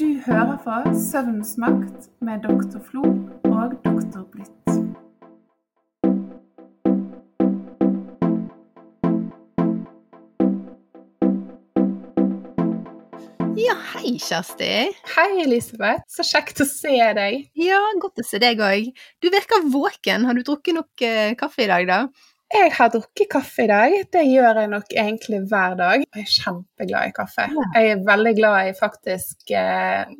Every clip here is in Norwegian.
Du hører på Søvnens makt med Dr. Flo og Dr. Blitt. Ja, hei, Kjersti. Hei, Elisabeth. Så kjekt å se deg. Ja, godt å se deg òg. Du virker våken. Har du drukket nok eh, kaffe i dag, da? Jeg har drukket kaffe i dag. Det gjør jeg nok egentlig hver dag. Jeg er kjempeglad i kaffe. Jeg er veldig glad i faktisk eh,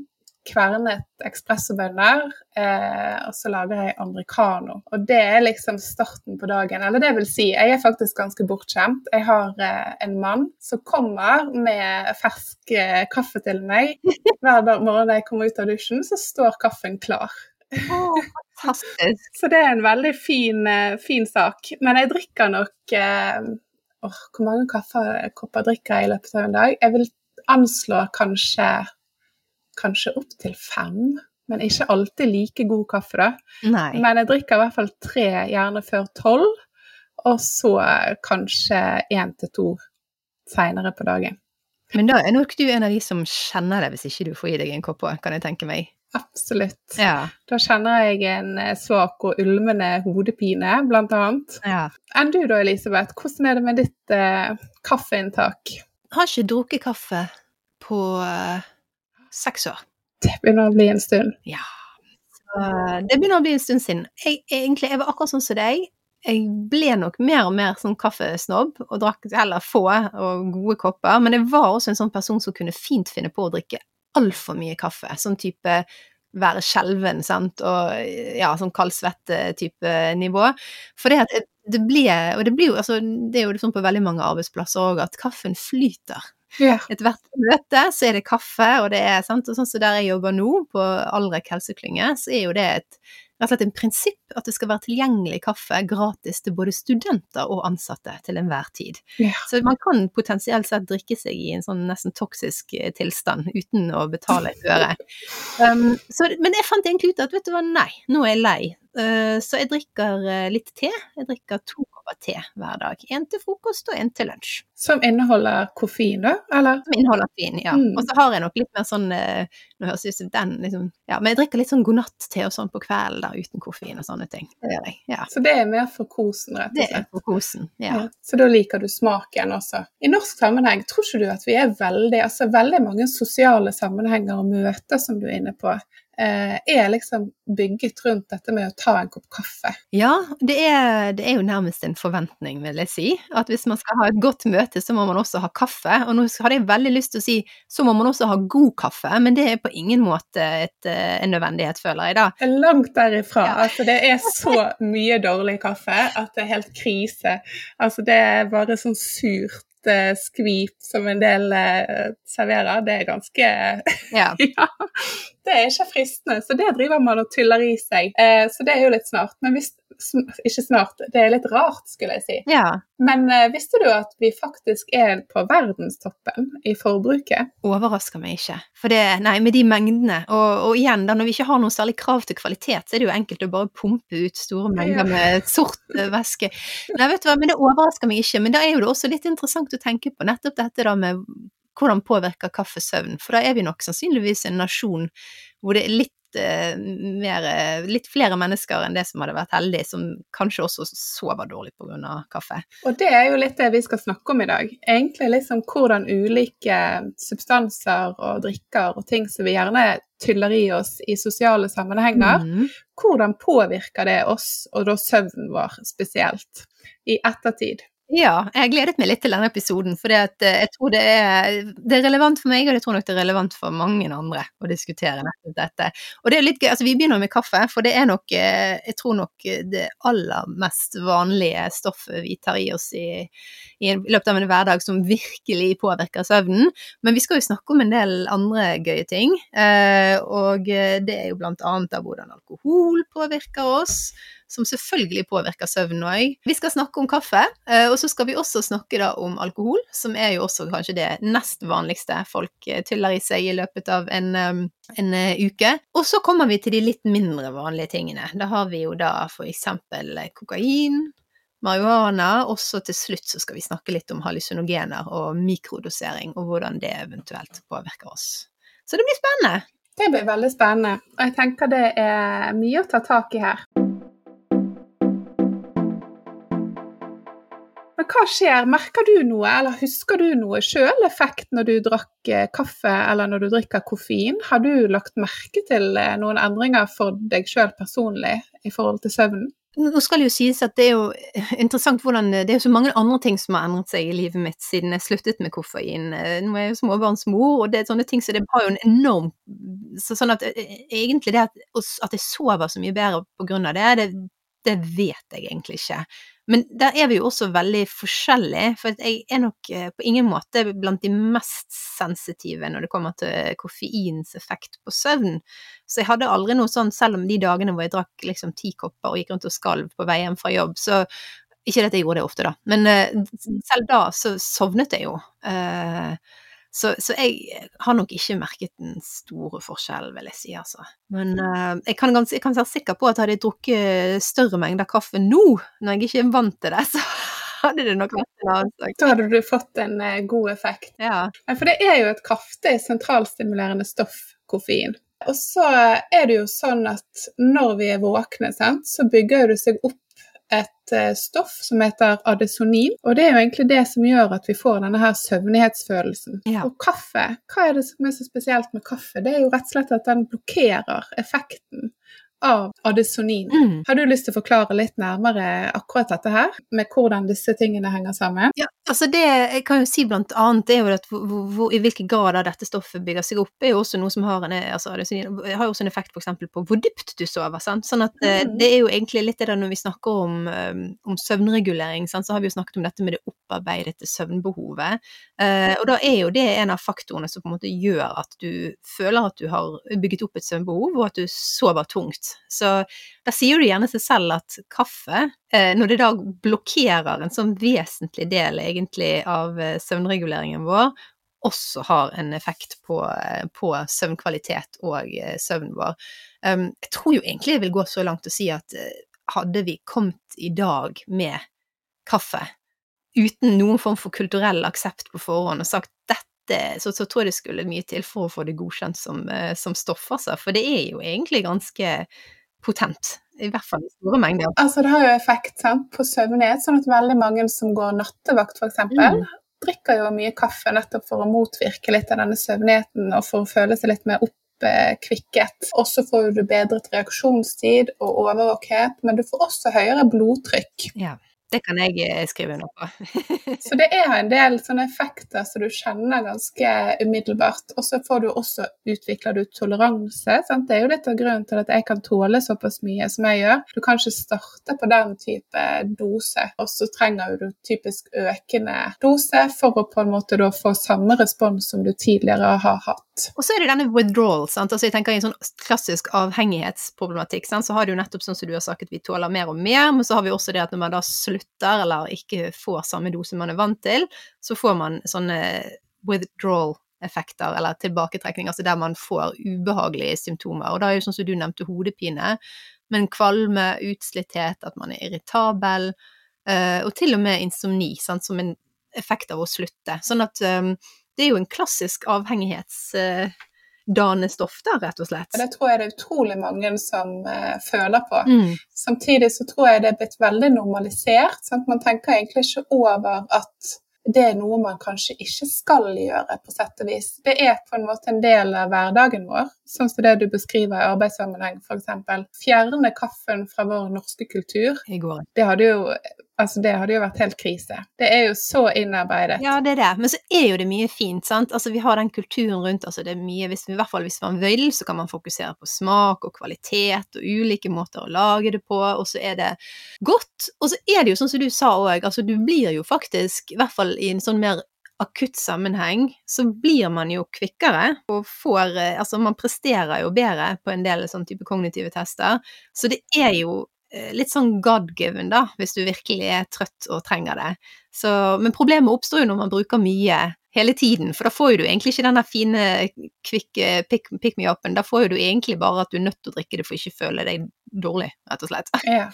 kvernet espressobønner, eh, og så lager jeg americano. Og det er liksom starten på dagen. Eller det vil si, jeg er faktisk ganske bortskjemt. Jeg har eh, en mann som kommer med fersk eh, kaffe til meg. Hver morgen når jeg kommer ut av dusjen, så står kaffen klar. Fantastisk. Så det er en veldig fin, eh, fin sak. Men jeg drikker nok eh, oh, Hvor mange kaffekopper drikker jeg i løpet av en dag? Jeg vil anslå kanskje kanskje opptil fem. Men ikke alltid like god kaffe, da. Nei. Men jeg drikker i hvert fall tre, gjerne før tolv. Og så kanskje én til to seinere på dagen. Men da er nok du en av de som kjenner det hvis ikke du får i deg en kopp òg, kan jeg tenke meg. Absolutt. Ja. Da kjenner jeg en eh, svak og ulmende hodepine, blant annet. ja. Enn du da, Elisabeth? Hvordan er det med ditt eh, kaffeinntak? Har ikke drukket kaffe på eh, seks år. Det begynner å bli en stund. Ja. Så det begynner å bli en stund siden. Jeg, egentlig, jeg var akkurat sånn som deg. Jeg ble nok mer og mer sånn kaffesnobb, og drakk heller få og gode kopper. Men jeg var også en sånn person som kunne fint finne på å drikke altfor mye kaffe. Sånn type være skjelven, sant, og ja, sånn kaldsvette-type nivå. For det at det- blir, ble, og det blir jo, altså, det er jo sånn på veldig mange arbeidsplasser òg, at kaffen flyter. Yeah. Hvert møte så er det kaffe, og det er sant, og sånn som der jeg jobber nå, på Alrek helseklynge, så er jo det et rett og slett en prinsipp at det skal være tilgjengelig kaffe gratis til både studenter og ansatte til enhver tid. Ja. Så man kan potensielt sett drikke seg i en sånn nesten toksisk eh, tilstand uten å betale et øre. Um, men jeg fant egentlig ut at vet du hva, nei, nå er jeg lei. Uh, så jeg drikker eh, litt te. Jeg drikker to kopper te hver dag. En til frokost og en til lunsj. Som inneholder koffein, da? Eller? Som inneholder koffein, ja. Mm. Og så har jeg nok litt mer sånn eh, Nå høres det ut som den, liksom Ja, men jeg drikker litt sånn godnatt-te og sånn på kvelden der uten koffein og sånne ting. Det gjør jeg. Ja. Så det er mer for kosen, rett og slett? Det er for kosen. Ja. Ja. Så da liker du smaken også. I norsk sammenheng, tror ikke du at vi er veldig Altså veldig mange sosiale sammenhenger og møter som du er inne på, er liksom bygget rundt dette med å ta en kopp kaffe. Ja, det er, det er jo nærmest en forventning, vil jeg si. At hvis man skal ha et godt møte, så må man også ha kaffe. Og nå hadde jeg veldig lyst til å si så må man også ha god kaffe, men det er på ingen måte et, eh, en nødvendighet, føler jeg da. Langt derifra. Ja. Altså, det er så mye dårlig kaffe at det er helt krise. Altså, det er bare sånn surt eh, skvip som en del eh, serverer. Det er ganske Ja. Ja, det er ikke fristende, så det driver man og tyller i seg. Eh, så det er jo litt snart. Men hvis, ikke snart, det er litt rart, skulle jeg si. ja. Men eh, visste du at vi faktisk er på verdenstoppen i forbruket? Overrasker meg ikke. For det, nei, med de mengdene, og, og igjen, da når vi ikke har noe særlig krav til kvalitet, så er det jo enkelt å bare pumpe ut store mengder Ja. med sort eh, væske. Nei, vet du hva, men det overrasker meg ikke. Men da er jo det også litt interessant å tenke på nettopp dette da med hvordan påvirker kaffe søvn? For da er vi nok sannsynligvis en nasjon hvor det er litt eh, mer, eh, litt flere mennesker enn det som hadde vært heldig, som kanskje også sover dårlig pga. kaffe. Og det er jo litt det vi skal snakke om i dag. Egentlig liksom hvordan ulike substanser og drikker og ting som vi gjerne tyller i oss i sosiale sammenhenger, Mm. hvordan påvirker det oss, og da søvnen vår spesielt, i ettertid? Ja, jeg har gledet meg litt til denne episoden, for jeg tror det er, det er relevant for meg, og jeg tror nok det er relevant for mange andre å diskutere nettopp dette. Og det er litt gøy, altså vi begynner med kaffe, for det er nok, eh, jeg tror nok det aller mest vanlige stoffet vi tar i oss i, i løpet av en hverdag som virkelig påvirker søvnen. Men vi skal jo snakke om en del andre gøye ting, eh, og det er jo blant annet av hvordan alkohol påvirker oss, som selvfølgelig påvirker søvnen òg. Vi skal snakke om kaffe, eh, og så skal vi også snakke om alkohol, som er jo også kanskje det nest vanligste folk eh, tyller i seg i løpet av en, eh, en uke. Og så kommer vi til de litt mindre vanlige tingene. Da har vi jo da for eksempel kokain, marihuana, og så til slutt så skal vi snakke litt om hallusinogener og mikrodosering, og hvordan det eventuelt påvirker oss. Så det blir spennende. Det blir veldig spennende. Og jeg tenker det er mye å ta tak i her. Men hva skjer, merker du noe, eller husker du noe sjøl effekt når du drakk eh, kaffe eller når du drikker koffein? Har du lagt merke til eh, noen endringer for deg sjøl personlig i forhold til søvnen? Nå skal det jo sies at det er jo interessant hvordan Det er jo så mange andre ting som har endret seg i livet mitt siden jeg sluttet med koffein. Nå er jeg jo småbarnsmor, og det er sånne ting så det har jo en enorm så Sånn at egentlig det at, at jeg sover så mye bedre på grunn av det, det, det vet jeg egentlig ikke. Men der er vi jo også veldig forskjellige, for jeg er nok eh, på ingen måte blant de mest sensitive når det kommer til koffeins effekt på søvn. Så jeg hadde aldri noe sånn, selv om de dagene hvor jeg drakk liksom ti kopper og gikk rundt og skalv på vei hjem fra jobb, så ikke at jeg gjorde det ofte, da, men uh, selv da så sovnet jeg jo. Uh, så, så, jeg har nok ikke merket den store forskjellen, vil jeg si, altså. Men uh, jeg, kan ganske, jeg, kan være sikker på at hadde jeg drukket større mengder kaffe nå, når jeg ikke er vant til det, så hadde det nok vært en annen sak. Da hadde du fått en uh, god effekt. Ja. For det er jo et kraftig sentralstimulerende stoff, koffein. Og så er det jo sånn at når vi er våkne, sant, så bygger det seg opp et eh, stoff som heter adesonin. Og det er jo egentlig det som gjør at vi får denne her søvnighetsfølelsen. Ja. Og kaffe, hva er det som er så spesielt med kaffe? Det er jo rett og slett at den blokkerer effekten av adesonin. Mm. Har du lyst til å forklare litt nærmere akkurat dette her, med hvordan disse tingene henger sammen? Ja, altså det jeg kan jo si blant annet, er jo at hvor, hvor, i hvilken grad dette stoffet bygger seg opp, er jo også noe som har en, altså adesonin, har jo også en effekt f.eks. på hvor dypt du sover. Sant? Sånn at eh, mm. det er jo egentlig litt det der når vi snakker om, um, om søvnregulering, sant? så har vi jo snakket om dette med det opparbeidede søvnbehovet. Uh, og da er jo det en av faktorene som på en måte gjør at du føler at du har bygget opp et søvnbehov, og at du sover tungt. Så da sier du gjerne seg selv at kaffe, eh, når det da blokkerer en sånn vesentlig del egentlig av eh, søvnreguleringen vår, også har en effekt på, eh, på søvnkvalitet og søvnen vår. Um, jeg tror jo egentlig jeg vil gå så langt å si at hadde vi kommet i dag med kaffe uten noen form for kulturell aksept på forhånd og sagt dette så, så, tror jeg det skulle mye til for å få det godkjent som, som stoff, altså. For det er jo egentlig ganske potent. I hvert fall i store mengder. Altså Det har jo effekt sant, på søvnighet, sånn at veldig mange som går nattevakt f.eks., mm. drikker jo mye kaffe nettopp for å motvirke litt av denne søvnigheten og for å føle seg litt mer oppkvikket. Og så får du bedret reaksjonstid og overvåkhet, men du får også høyere blodtrykk. Ja. Det kan jeg eh, skrive under på. så det er en del sånne effekter som du kjenner ganske umiddelbart. Og så får du også utvikler du toleranse. Sant? Det er jo litt av grunnen til at jeg kan tåle såpass mye som jeg gjør. Du kan ikke starte på den type dose, og så trenger du typisk økende dose for å på en måte da få samme respons som du tidligere har hatt. Og så er det denne withdrawal. sant? Altså jeg tenker I en sånn klassisk avhengighetsproblematikk sant? så har du nettopp sånn som du har sagt at vi tåler mer og mer, men så har vi også det at når man da slutter slutter eller ikke får samme dose man er vant til, så får man sånne withdrawal-effekter, eller tilbaketrekning, altså der man får ubehagelige symptomer. Og da er jo sånn som du nevnte, hodepine, men kvalme, utslitthet, at man er irritabel, uh, og til og med insomni, sant, som en effekt av å slutte. Sånn at um, det er jo en klassisk avhengighets... Uh, ofte, rett og slett. Det tror jeg det er utrolig mange som uh, føler på. Mm. Samtidig så tror jeg det er blitt veldig normalisert. Sant? Man tenker egentlig ikke over at det er noe man kanskje ikke skal gjøre, på sett og vis. Det er på en måte en del av hverdagen vår, sånn som det du beskriver i arbeidssammenheng f.eks. Fjerne kaffen fra vår norske kultur. Det hadde jo Altså, det hadde jo vært helt krise. Det er jo så innarbeidet. Ja, det er det. Men så er jo det mye fint, sant. Altså, vi har den kulturen rundt. Altså, det er mye hvis, I hvert fall hvis man vil, så kan man fokusere på smak og kvalitet og ulike måter å lage det på, og så er det godt. Og så er det jo sånn som du sa òg, altså du blir jo faktisk, i hvert fall i en sånn mer akutt sammenheng, så blir man jo kvikkere og får Altså, man presterer jo bedre på en del sånn type kognitive tester. Så det er jo Eh, litt sånn God-given, da, hvis du virkelig er trøtt og trenger det. Så, men problemet oppstår jo når man bruker mye hele tiden, for da får jo du egentlig ikke den der fine quick pick, pick me up-en. Da får jo du egentlig bare at du er nødt til å drikke det for ikke å føle deg dårlig, rett og slett. Ja.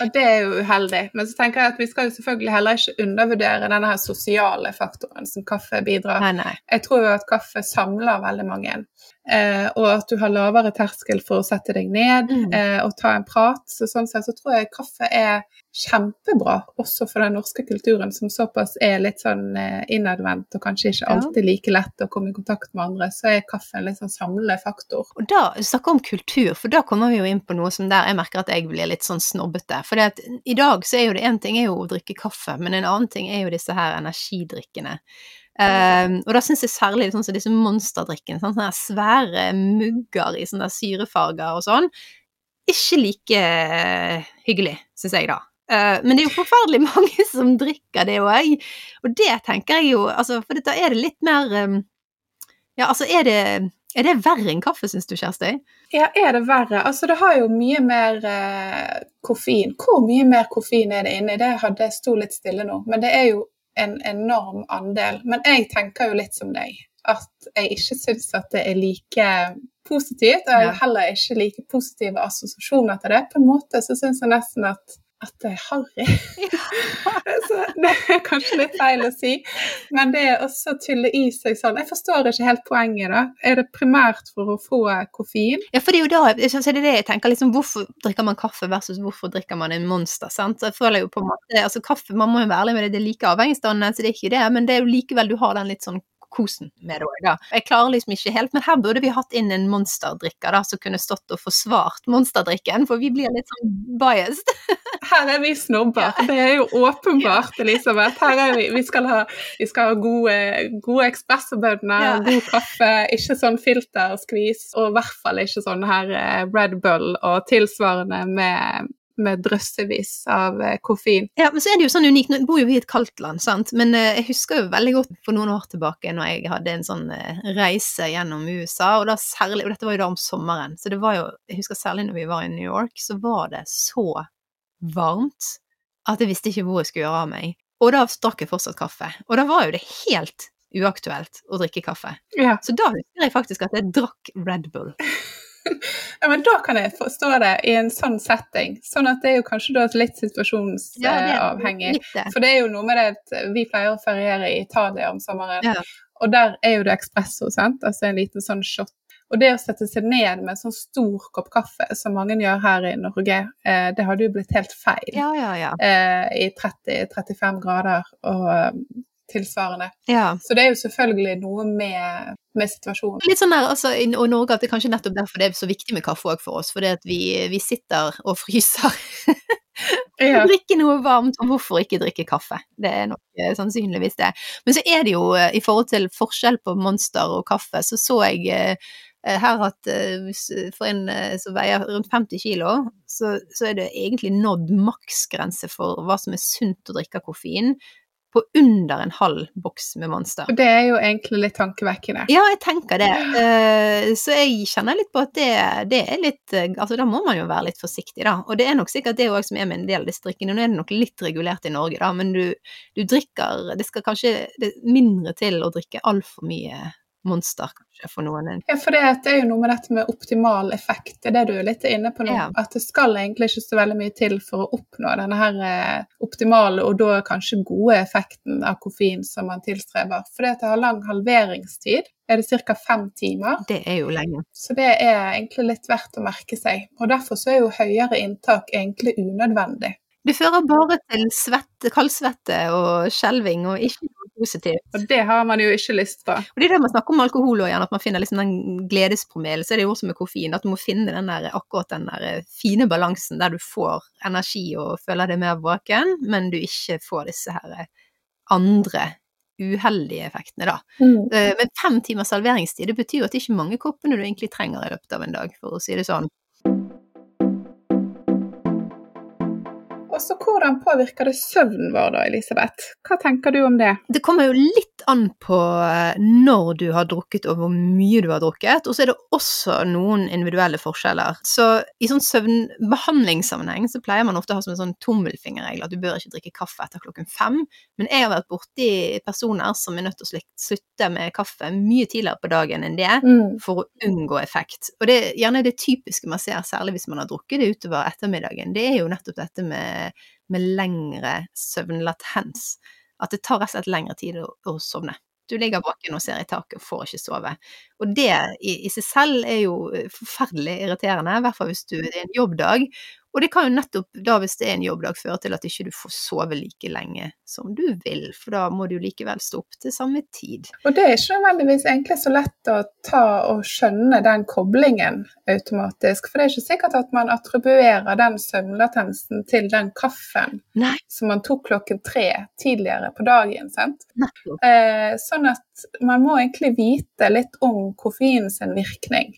Og det er jo uheldig. Men så tenker jeg at vi skal jo selvfølgelig heller ikke undervurdere denne her sosiale faktoren som kaffe bidrar. Nei, nei. Jeg tror jo at kaffe samler veldig mange. Eh, og at du har lavere terskel for å sette deg ned Mm. eh, og ta en prat. Så sånn sett så tror jeg kaffe er kjempebra, også for den norske kulturen som såpass er litt sånn eh, innadvendt og kanskje ikke alltid like lett å komme i kontakt med andre. Så er kaffe en litt sånn samlende faktor. Og da, snakker om kultur, for da kommer vi jo inn på noe som der jeg merker at jeg blir litt sånn snobbete. For at i dag så er jo det én ting er jo å drikke kaffe, men en annen ting er jo disse her energidrikkene. Ehm, og da syns jeg særlig sånn som disse monsterdrikkene, sånn, sånne svære mugger i sånne syrefarger og sånn, ikke like eh, hyggelig, syns jeg da. Uh, men det er jo forferdelig mange som drikker det òg, og det tenker jeg jo, altså, for da er det litt mer um, Ja, altså, er det er det verre enn kaffe, syns du, Kjersti? Ja, er det verre? Altså, det har jo mye mer eh, koffein. Hvor mye mer koffein er det inni? Det hadde jeg sto litt stille nå, men det er jo en enorm andel. Men jeg tenker jo litt som deg, at jeg ikke syns at det er like positivt. Og jeg har heller ikke like positive assosiasjoner til det. På en måte så syns jeg nesten at at det er harry. så det er kanskje litt feil å si, men det er også å tulle i seg sånn. Jeg forstår ikke helt poenget, da. Er det primært for å få koffein? Ja, for det er jo da så er det det jeg tenker, liksom, hvorfor drikker man kaffe versus hvorfor drikker man en Monster, sant? Så jeg føler jo på en måte, altså kaffe, man må jo være ærlig med det, det er like avhengighetsdannende, så det er ikke det, men det er jo likevel du har den litt sånn kosen med det òg, da. Jeg klarer liksom ikke helt, men her burde vi hatt inn en monsterdrikker da, som kunne stått og forsvart monsterdrikken, for vi blir litt sånn biased. Her er vi snobber. Det er jo åpenbart, Elisabeth. Her er vi, vi skal ha, vi skal ha gode, gode ekspressbønner, Ja. god kaffe, ikke sånn filterskvis, og i hvert fall ikke sånn her eh, Red Bull og tilsvarende med, med drøssevis av eh, koffein. Ja, men så er det jo sånn unikt, nå bor jo vi i et kaldt land, sant, men eh, jeg husker jo veldig godt for noen år tilbake når jeg hadde en sånn eh, reise gjennom USA, og særlig, og dette var jo da om sommeren, så det var jo, jeg husker særlig når vi var i New York, så var det så varmt at jeg visste ikke hvor jeg skulle gjøre av meg. Og da drakk jeg fortsatt kaffe, og da var jo det helt uaktuelt å drikke kaffe. Ja. Så da husker jeg faktisk at jeg drakk Red Bull. ja, men da kan jeg forstå det i en sånn setting. Sånn at det er jo kanskje da litt situasjonsavhengig. litt det. For det er jo noe med det at vi pleier å feriere i Italia om sommeren, Ja. og der er jo det espresso, sant? altså en liten sånn shot. Og det å sette seg ned med en sånn stor kopp kaffe, som mange gjør her i Norge, eh, det hadde jo blitt helt feil Ja, ja, ja. eh, i 30-35 grader og tilsvarende. ja. Så det er jo selvfølgelig noe med, med situasjonen. Litt sånn der, altså, i Norge at det kanskje nettopp derfor det er så viktig med kaffe òg for oss, fordi at vi, vi sitter og fryser. Ja. Drikke noe varmt, og hvorfor ikke drikke kaffe? Det er nok eh, sannsynligvis det. Men så er det jo, eh, i forhold til forskjell på Monster og kaffe, så så jeg eh, her at for en som veier rundt 50 kilo, så, så er det egentlig nådd maksgrense for hva som er sunt å drikke av koffein, på under en halv boks med Monster. Og det er jo egentlig litt tankevekkende. Ja, jeg tenker det. Eh, Så jeg kjenner litt på at det, det er litt eh, Altså, da må man jo være litt forsiktig, da. Og det er nok sikkert det òg som er med en del av disse drikkene. Nå er det nok litt regulert i Norge, da, men du, du drikker Det skal kanskje det mindre til å drikke altfor mye Monster, kanskje, for noen. Ja, for det, er jo noe med dette med optimal effekt. Det er det du er litt inne på nå. Ja. At det skal egentlig ikke så veldig mye til for å oppnå denne her eh, optimale og da kanskje gode effekten av koffein som man tilstreber. For det har lang halveringstid. Er det ca. fem timer. Det er jo lenge. Så det er egentlig litt verdt å merke seg. Og derfor så er jo høyere inntak egentlig unødvendig. Det fører bare til svette, kaldsvette og skjelving, og ikke noe positivt. Og det har man jo ikke lyst på. Og det er det man snakker om alkohol igjen, at man finner liksom den gledespromillen. Så er det jo også med koffein, at du må finne den der, akkurat den der eh, fine balansen der du får energi og føler deg mer våken, men du ikke får disse her eh, andre uheldige effektene, da. Mm. Men fem timers salveringstid, det betyr jo at det ikke er mange koppene du egentlig trenger i løpet av en dag, for å si det sånn. Og så hvordan påvirker det søvnen vår da, Elisabeth? Hva tenker du om det? Det kommer jo litt an på eh, når du har drukket og hvor mye du har drukket, og så er det også noen individuelle forskjeller. Så i sånn søvnbehandlingssammenheng så pleier man ofte å ha som en sånn tommelfingerregel at du bør ikke drikke kaffe etter klokken fem, men jeg har vært borti personer som er nødt til å slutte med kaffe mye tidligere på dagen enn det, mm. for å unngå effekt. Og det er gjerne det typiske man ser, særlig hvis man har drukket det utover ettermiddagen, det er jo nettopp dette med, med lengre søvnlatens. At det tar rett og slett lengre tid å, å sovne. Du ligger våken og ser i taket og får ikke sove. Og det i, i seg selv er jo forferdelig irriterende, i hvert fall hvis du, er en jobbdag, og det kan jo nettopp da, hvis det er en jobbdag, føre til at ikke du får sove like lenge som du vil, for da må du likevel stå opp til samme tid. Og det er ikke nødvendigvis egentlig så lett å ta og skjønne den koblingen automatisk, for det er ikke sikkert at man attribuerer den søvnlatensen til den kaffen Nei. som man tok klokken tre tidligere på dagen. sant? Eh, sånn at man må egentlig vite litt om koffein sin virkning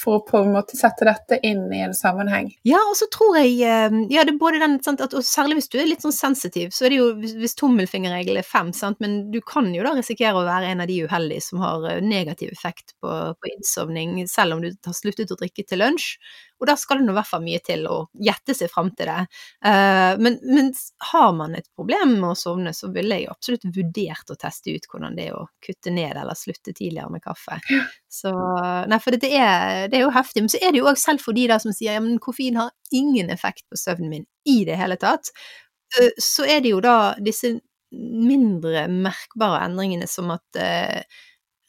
for å på en måte sette dette inn i en sammenheng. Ja, og så tror jeg eh, Ja, det er både den sant, at, og Særlig hvis du er litt sånn sensitiv, så er det jo hvis tommelfingerregelen er fem, sant, men du kan jo da risikere å være en av de uheldige som har eh, negativ effekt på, på innsovning, selv om du har sluttet å drikke til lunsj. Og da skal det nå i hvert fall mye til å gjette seg fram til det. Uh, men, men, har man et problem med å sovne, så ville jeg absolutt vurdert å teste ut hvordan det er å kutte ned eller slutte tidligere med kaffe. Så, nei, for det er, det er jo heftig. Men så er det jo òg selv for de der som sier ja, men koffein har ingen effekt på søvnen min i det hele tatt. Uh, så er det jo da disse mindre merkbare endringene som at uh,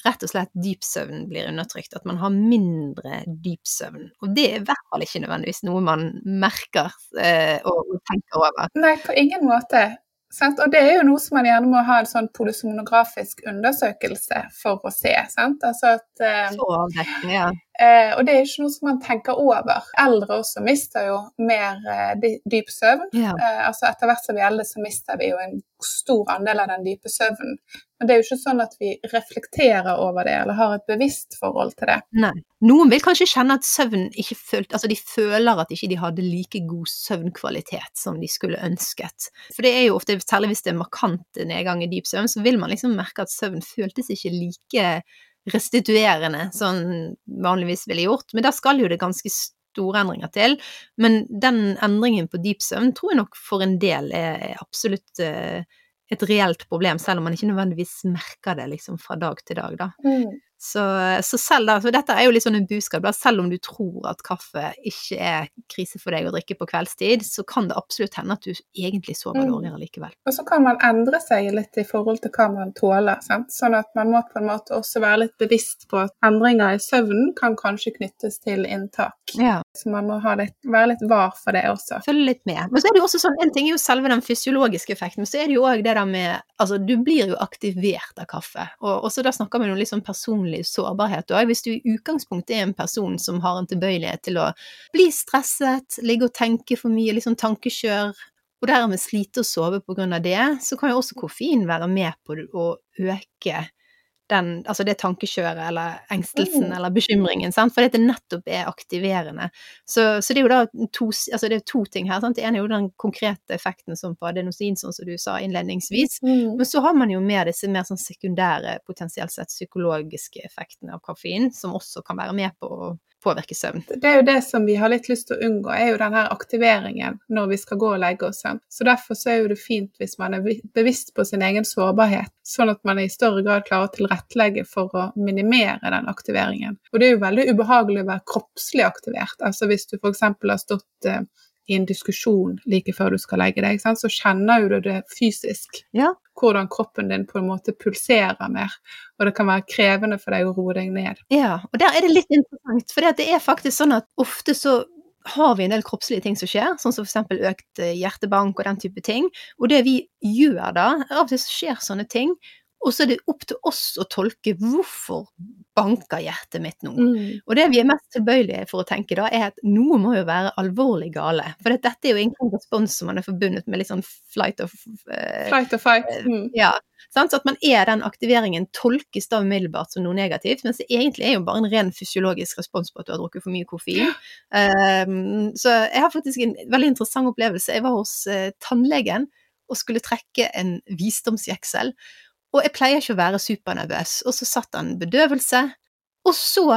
rett og slett dypsøvn blir undertrykt, at man har mindre dypsøvn. Og det er i hvert fall ikke nødvendigvis noe man merker eh, og, tenker over. Nei, på ingen måte. Sant? Og det er jo noe som man gjerne må ha en sånn polysonografisk undersøkelse for å se. Sant? Altså at, eh, Så avdekkende, ja. Eh, og det er ikke noe som man tenker over. Eldre også mister jo mer eh, dyp søvn. Yeah. Eh, altså Etter hvert som vi eldre, så mister vi jo en stor andel av den dype søvnen. Men det er jo ikke sånn at vi reflekterer over det eller har et bevisst forhold til det. Nei. Noen vil kanskje kjenne at søvn ikke følte Altså de føler at ikke de hadde like god søvnkvalitet som de skulle ønsket. For det er jo ofte, særlig hvis det er markant nedgang i dyp søvn, så vil man liksom merke at søvn føltes ikke like restituerende, sånn vanligvis ville gjort. Men da skal jo det ganske store endringer til. Men den endringen på dyp søvn tror jeg nok for en del er absolutt eh, et reelt problem, selv om man ikke nødvendigvis merker det liksom fra dag til dag, da. Mm. Så, så, selv da, for dette er jo litt sånn en buskap. Selv om du tror at kaffe ikke er krise for deg å drikke på kveldstid, så kan det absolutt hende at du egentlig sover mm. dårligere likevel. Og så kan man endre seg litt i forhold til hva man tåler. Sant? Sånn at man må på en måte også være litt bevisst på at endringer i søvnen kan kanskje knyttes til inntak. Ja. Så man må litt, være litt var for det også. Følge litt med. Men så er det jo også sånn, en ting er jo selve den fysiologiske effekten, men så er det jo òg det der med Altså, du blir jo aktivert av kaffe, og, også da snakker vi om litt sånn personlig sårbarhet òg. Hvis du i utgangspunktet er en person som har en tilbøyelighet til å bli stresset, ligge og tenke for mye, liksom tankekjør, og dermed slite å sove på grunn av det, så kan jo også koffein være med på å øke den, altså det tankekjøret eller engstelsen mm. eller bekymringen, sant? for dette nettopp er aktiverende. Så, så, det er jo da to, altså det er to ting her. Sant? Det ene er jo den konkrete effekten som på adenosin, sånn som du sa innledningsvis, mm. men så har man jo mer disse mer sånn sekundære, potensielt sett psykologiske effektene av koffein, som også kan være med på å påvirke søvn. Det er jo det som vi har litt lyst til å unngå, er jo den her aktiveringen når vi skal gå og legge oss. Så derfor så er det fint hvis man er bevisst på sin egen sårbarhet, sånn at man i større grad klarer å tilrettelegge for å minimere den aktiveringen. Og det er jo veldig ubehagelig å være kroppslig aktivert. Altså hvis du f.eks. har stått eh, i en diskusjon like før du skal legge deg, så kjenner jo du det fysisk. Ja. Hvordan kroppen din på en måte pulserer mer. Og det kan være krevende for deg å roe deg ned. Ja, og der er det litt interessant, for det er faktisk sånn at ofte så har vi en del kroppslige ting som skjer, sånn som f.eks. økt eh, hjertebank og den type ting. Og det vi gjør da, av og til skjer sånne ting, Og så er det opp til oss å tolke hvorfor banker hjertet mitt nå. Mm. Og det vi er mest tilbøyelige for å tenke da, er at noe må jo være alvorlig gale. For dette er jo egentlig en respons som man er forbundet med litt sånn flight of uh, Flight of fight. Mm. Ja. Sant? Så at man er den aktiveringen tolkes da umiddelbart som noe negativt, mens det egentlig er jo bare en ren fysiologisk respons på at du har drukket for mye koffein. Um, så jeg har faktisk en veldig interessant opplevelse. Jeg var hos uh, tannlegen og skulle trekke en visdomsjeksel. Og jeg pleier ikke å være supernervøs. Og så satt han bedøvelse, og så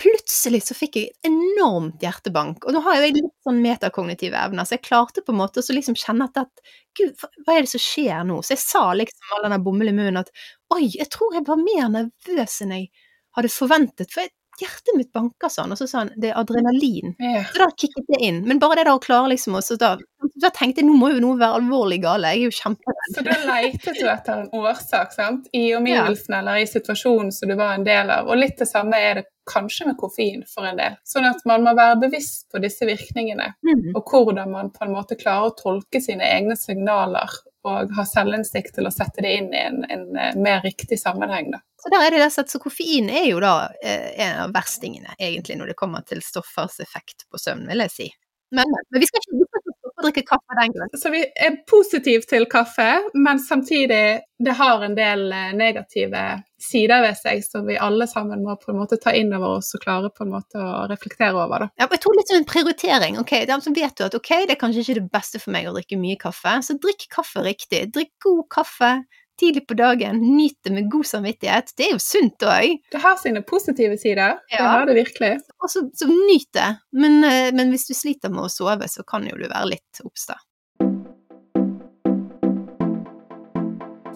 plutselig så fikk jeg et enormt hjertebank. Og nå har jeg litt sånn metakognitive evner, så jeg klarte på en måte å liksom kjenne at, Gud, hva er det som skjer nå? Så jeg sa liksom all denne bomullen i munnen at oi, jeg tror jeg var mer nervøs enn jeg hadde forventet. For jeg, hjertet mitt banker sånn. Og så sa han det er adrenalin. Yeah. Så da kicket det inn. Men bare det da å klare liksom og så da, da tenkte jeg nå må jo noe være alvorlig gale. Jeg er jo kjemperedd. Så da leitet du etter en årsak sant? i omgivelsene eller i situasjonen som du var en del av. Og litt det samme er det kanskje med koffein for en del. Sånn at man må være bevisst på disse virkningene, Mm. og hvordan man på en måte klarer å tolke sine egne signaler og ha selvinnsikt til å sette det inn i en, en eh, mer riktig sammenheng. Da. Så der er det rett og slett, så koffein er jo da eh, en av verstingene, egentlig, når det kommer til stoffers effekt på søvn, vil jeg si. Men, men vi skal ikke stoppe å drikke kaffe den grunn. Så vi er positive til kaffe, men samtidig det har en del eh, negative sider ved seg som vi alle sammen må på en måte ta inn over oss og klare på en måte å reflektere over. Da. Ja, jeg tror litt som en prioritering. ok, De som vet jo at ok, det er kanskje ikke det beste for meg å drikke mye kaffe, så drikk kaffe riktig. Drikk god kaffe tidlig på dagen, nyt det med god samvittighet. Det er jo sunt òg. Det har sine positive sider, det har det virkelig. Og så, så nyt det. Men, eh, men hvis du sliter med å sove, så kan jo du være litt oppsta.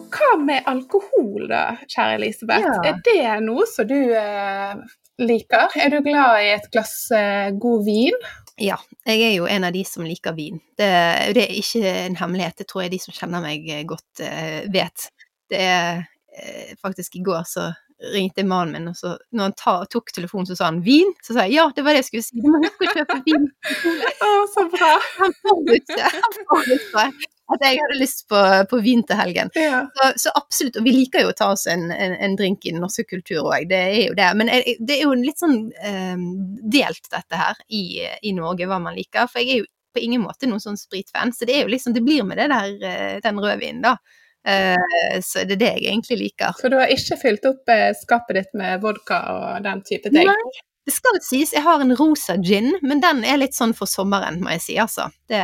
Hva med alkohol da, kjære Elisabeth? Ja. Er det noe som du eh, liker? Er du glad i et glass eh, god vin? Ja, jeg er jo en av de som liker vin. Det, det er ikke en hemmelighet, det tror jeg de som kjenner meg godt eh, vet. Det er eh, faktisk i går så ringte mannen min, og så når han ta, tok telefonen så sa han 'vin', så sa jeg ja, det var det jeg skulle si, du må huske å kjøpe vin. Å, så bra! Han forutsa at jeg hadde lyst på, på vin til helgen. Ja. Så, så absolutt, og vi liker jo å ta oss en, en, en drink i den norske kultur òg, det er jo det. Men jeg, det er jo litt sånn um, delt dette her i, i Norge, hva man liker. For jeg er jo på ingen måte noen sånn spritfan, så det er jo liksom, det blir med det der, eh, den rødvinen, da. Eh, så det er det jeg egentlig liker. Så du har ikke fylt opp eh, skapet ditt med vodka og den type ting? Nei, det skal sies, jeg har en rosa gin, men den er litt sånn for sommeren, må jeg si, altså. Det,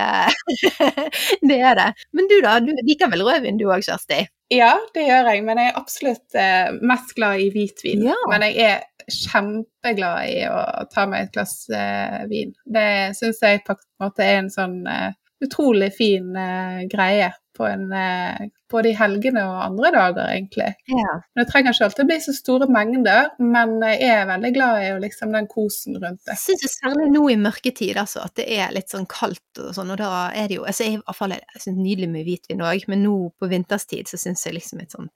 det er det. Men du da, du liker vel rødvin du òg, Kjersti? Ja, det gjør jeg, men jeg er absolutt eh, mest glad i hvitvin. Ja. Men jeg er kjempeglad i å ta meg et glass eh, vin. Det syns jeg på en måte er en sånn eh, utrolig fin eh, greie på en, eh, både i helgene og andre dager, egentlig. Ja. Det trenger ikke alltid bli så store mengder, men jeg er veldig glad i liksom, den kosen rundt det. Jeg syns særlig nå i mørketid, altså, at det er litt sånn kaldt og sånn, og da er det jo altså, jeg, fall, jeg synes nydelig med hvitvin òg, men nå på vinterstid så syns jeg liksom et sånn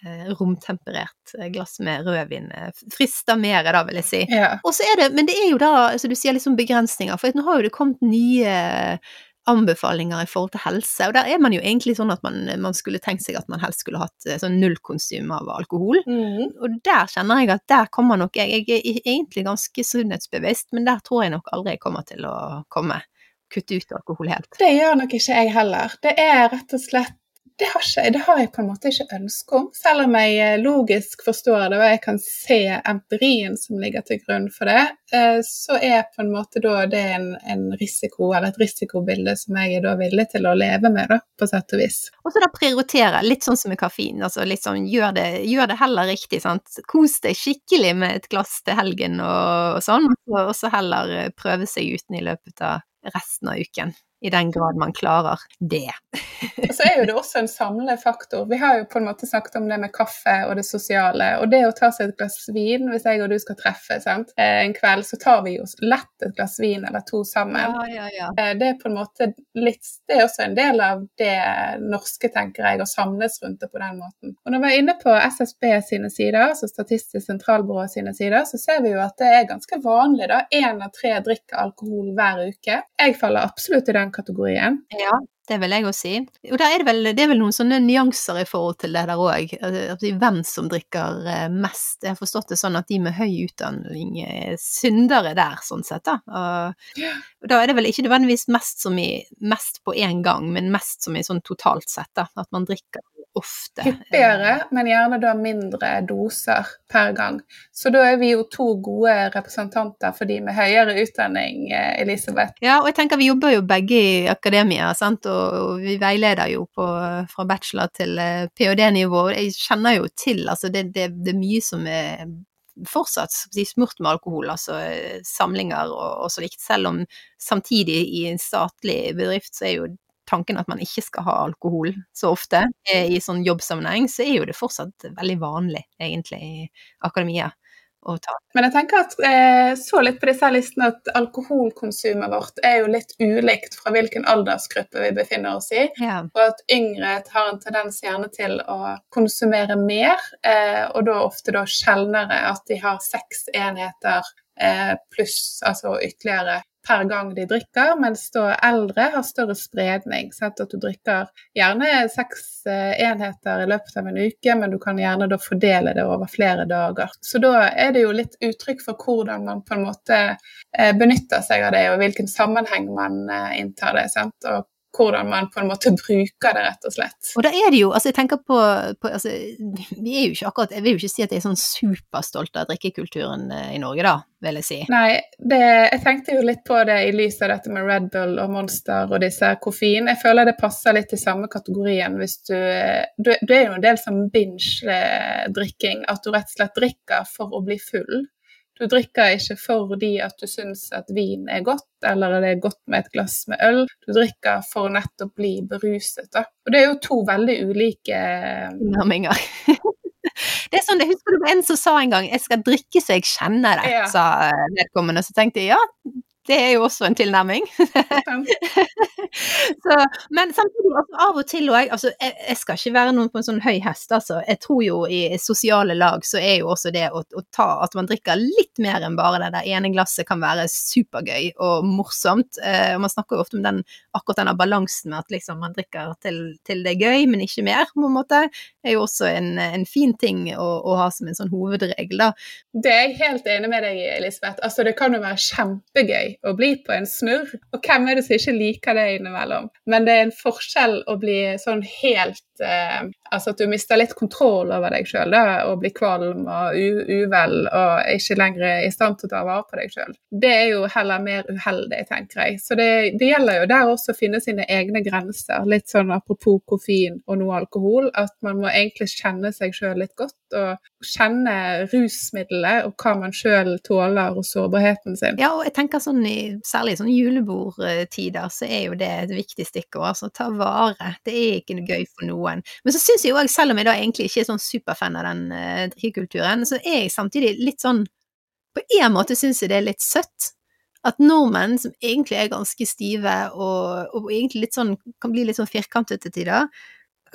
eh, romtemperert eh, glass med rødvin frister mer, da, vil jeg si. Ja. Og så er det, men det er jo da, altså du sier liksom begrensninger, for nå har jo det kommet nye anbefalinger i forhold til helse, og der er man jo egentlig sånn at man, man skulle tenkt seg at man helst skulle hatt eh, sånn nullkonsum av alkohol. Mm. Og der kjenner jeg at der kommer nok jeg, jeg er egentlig ganske sunnhetsbevisst, men der tror jeg nok aldri jeg kommer til å komme. Kutte ut alkohol helt. Det gjør nok ikke jeg heller. Det er rett og slett det har, ikke, det har jeg på en måte ikke ønske om, selv om jeg eh, logisk forstår det og jeg kan se empirien som ligger til grunn for det, eh, så er på en måte da det en, en risiko, eller et risikobilde som jeg er da villig til å leve med, da, på sett og vis. Og så da prioritere, litt sånn som med kaffein, altså litt sånn gjør det, gjør det heller riktig, sant. Kos deg skikkelig med et glass til helgen og, og sånn, og så- heller eh, prøve seg uten i løpet av resten av uken. I den grad man klarer det. Og så er jo det også en samlende faktor. Vi har jo på en måte snakket om det med kaffe og det sosiale, og det å ta seg et glass vin, hvis jeg og du skal treffe sant? Eh, en kveld, så tar vi jo lett et glass vin eller to sammen. ja, ja. ja. Det er på en måte litt, det er også en del av det norske, tenker jeg, å samles rundt det på den måten. Og når vi er inne på SSB sine sider, altså Statistisk sentralbyrå sine sider, så ser vi jo at det er ganske vanlig, da. Én av tre drikker alkohol hver uke. Jeg faller absolutt i den kategorien. Ja, det vil jeg òg si. Og er det, vel, det er vel noen sånne nyanser i forhold til det der òg. Hvem som drikker eh, mest. Jeg har forstått det sånn at de med høy utdanning er syndere der, sånn sett, da. Og, da er det vel ikke nødvendigvis mest som i mest på én gang, men mest som i sånn totalt sett, da. At man drikker ofte. Hyppigere, men gjerne da mindre doser per gang. Så da er vi jo to gode representanter for de med høyere utdanning, eh, Elisabeth. Ja, og jeg tenker vi jobber jo begge i akademia, sant? og vi veileder jo på, fra bachelor til eh, ph.d.-nivå. Jeg kjenner jo til altså det, det, det er mye som er fortsatt smurt med alkohol, altså eh, samlinger og, og så likt. Selv om samtidig i en statlig bedrift så er jo tanken at man ikke skal ha alkohol så ofte eh, i sånn jobbsammenheng, så er jo det fortsatt veldig vanlig, egentlig, i akademia. Men jeg tenker at eh, så litt på disse listene at alkoholkonsumet vårt er jo litt ulikt fra hvilken aldersgruppe vi befinner oss i. Ja. Og at yngre har en tendens gjerne til å konsumere mer, eh, og da ofte da sjeldnere at de har seks enheter eh, pluss altså ytterligere per gang de drikker, mens da eldre har større spredning. Sant? At du drikker gjerne seks eh, enheter i løpet av en uke, men du kan gjerne da fordele det over flere dager. Så da er det jo litt uttrykk for hvordan man på en måte eh, benytter seg av det, og hvilken sammenheng man eh, inntar det. Sant? Og hvordan man på en måte bruker det, rett og slett. Og da er det jo, altså jeg tenker på, på altså, vi er jo ikke akkurat, Jeg vil jo ikke si at jeg er sånn superstolt av drikkekulturen eh, i Norge, da, vil jeg si. Nei, det, jeg tenkte jo litt på det i lys av dette med Red Bull og Monster og disse koffein. Jeg føler det passer litt i samme kategorien hvis du Du, du er jo en del som binge-drikking, at du rett og slett drikker for å bli full. Du drikker ikke fordi at du syns at vin er godt, eller det er godt med et glass med øl. Du drikker for å nettopp bli beruset. Da. Og det er jo to veldig ulike Nærminger. Det er sånn, jeg husker det var en som sa en gang 'jeg skal drikke så jeg kjenner det', ja. sa vedkommende. Så tenkte jeg ja, det er jo også en tilnærming. så, men samtidig, altså, av og til òg altså, jeg, jeg, skal ikke være noen på en sånn høy hest, altså. Jeg tror jo i sosiale lag så er jo også det å, å ta At man drikker litt mer enn bare det der ene glasset kan være supergøy og morsomt. Eh, og man snakker jo ofte om den, akkurat denne balansen med at liksom man drikker til, til, det er gøy, men ikke mer, på en måte. er jo også en, en fin ting å, å, ha som en sånn hovedregel, da. Det er jeg helt enig med deg i, Elisabeth. Altså, det kan jo være kjempegøy å bli på en snurr. Og hvem er det som ikke liker det innimellom? Men det er en forskjell å bli sånn helt eh, Altså at du mister litt kontroll over deg sjøl og blir kvalm og uvel og ikke lenger i stand til å ta vare på deg sjøl. Det er jo heller mer uheldig, tenker jeg. Så det, det gjelder jo der også å finne sine egne grenser. Litt sånn apropos koffein og noe alkohol, at man må egentlig kjenne seg sjøl litt godt og kjenne rusmiddelet og hva man sjøl tåler og sårbarheten sin. Ja, og jeg tenker sånn i særlig sånn julebordtider så er jo det et viktig stikkord. Altså ta vare. Det er ikke noe gøy for noen. Men så syns jeg jo òg, selv om jeg da egentlig ikke er sånn superfan av den uh, drikkekulturen, så er jeg samtidig litt sånn På en måte syns jeg det er litt søtt. At nordmenn, som egentlig er ganske stive og, og egentlig litt sånn, kan bli litt sånn firkantete til tider,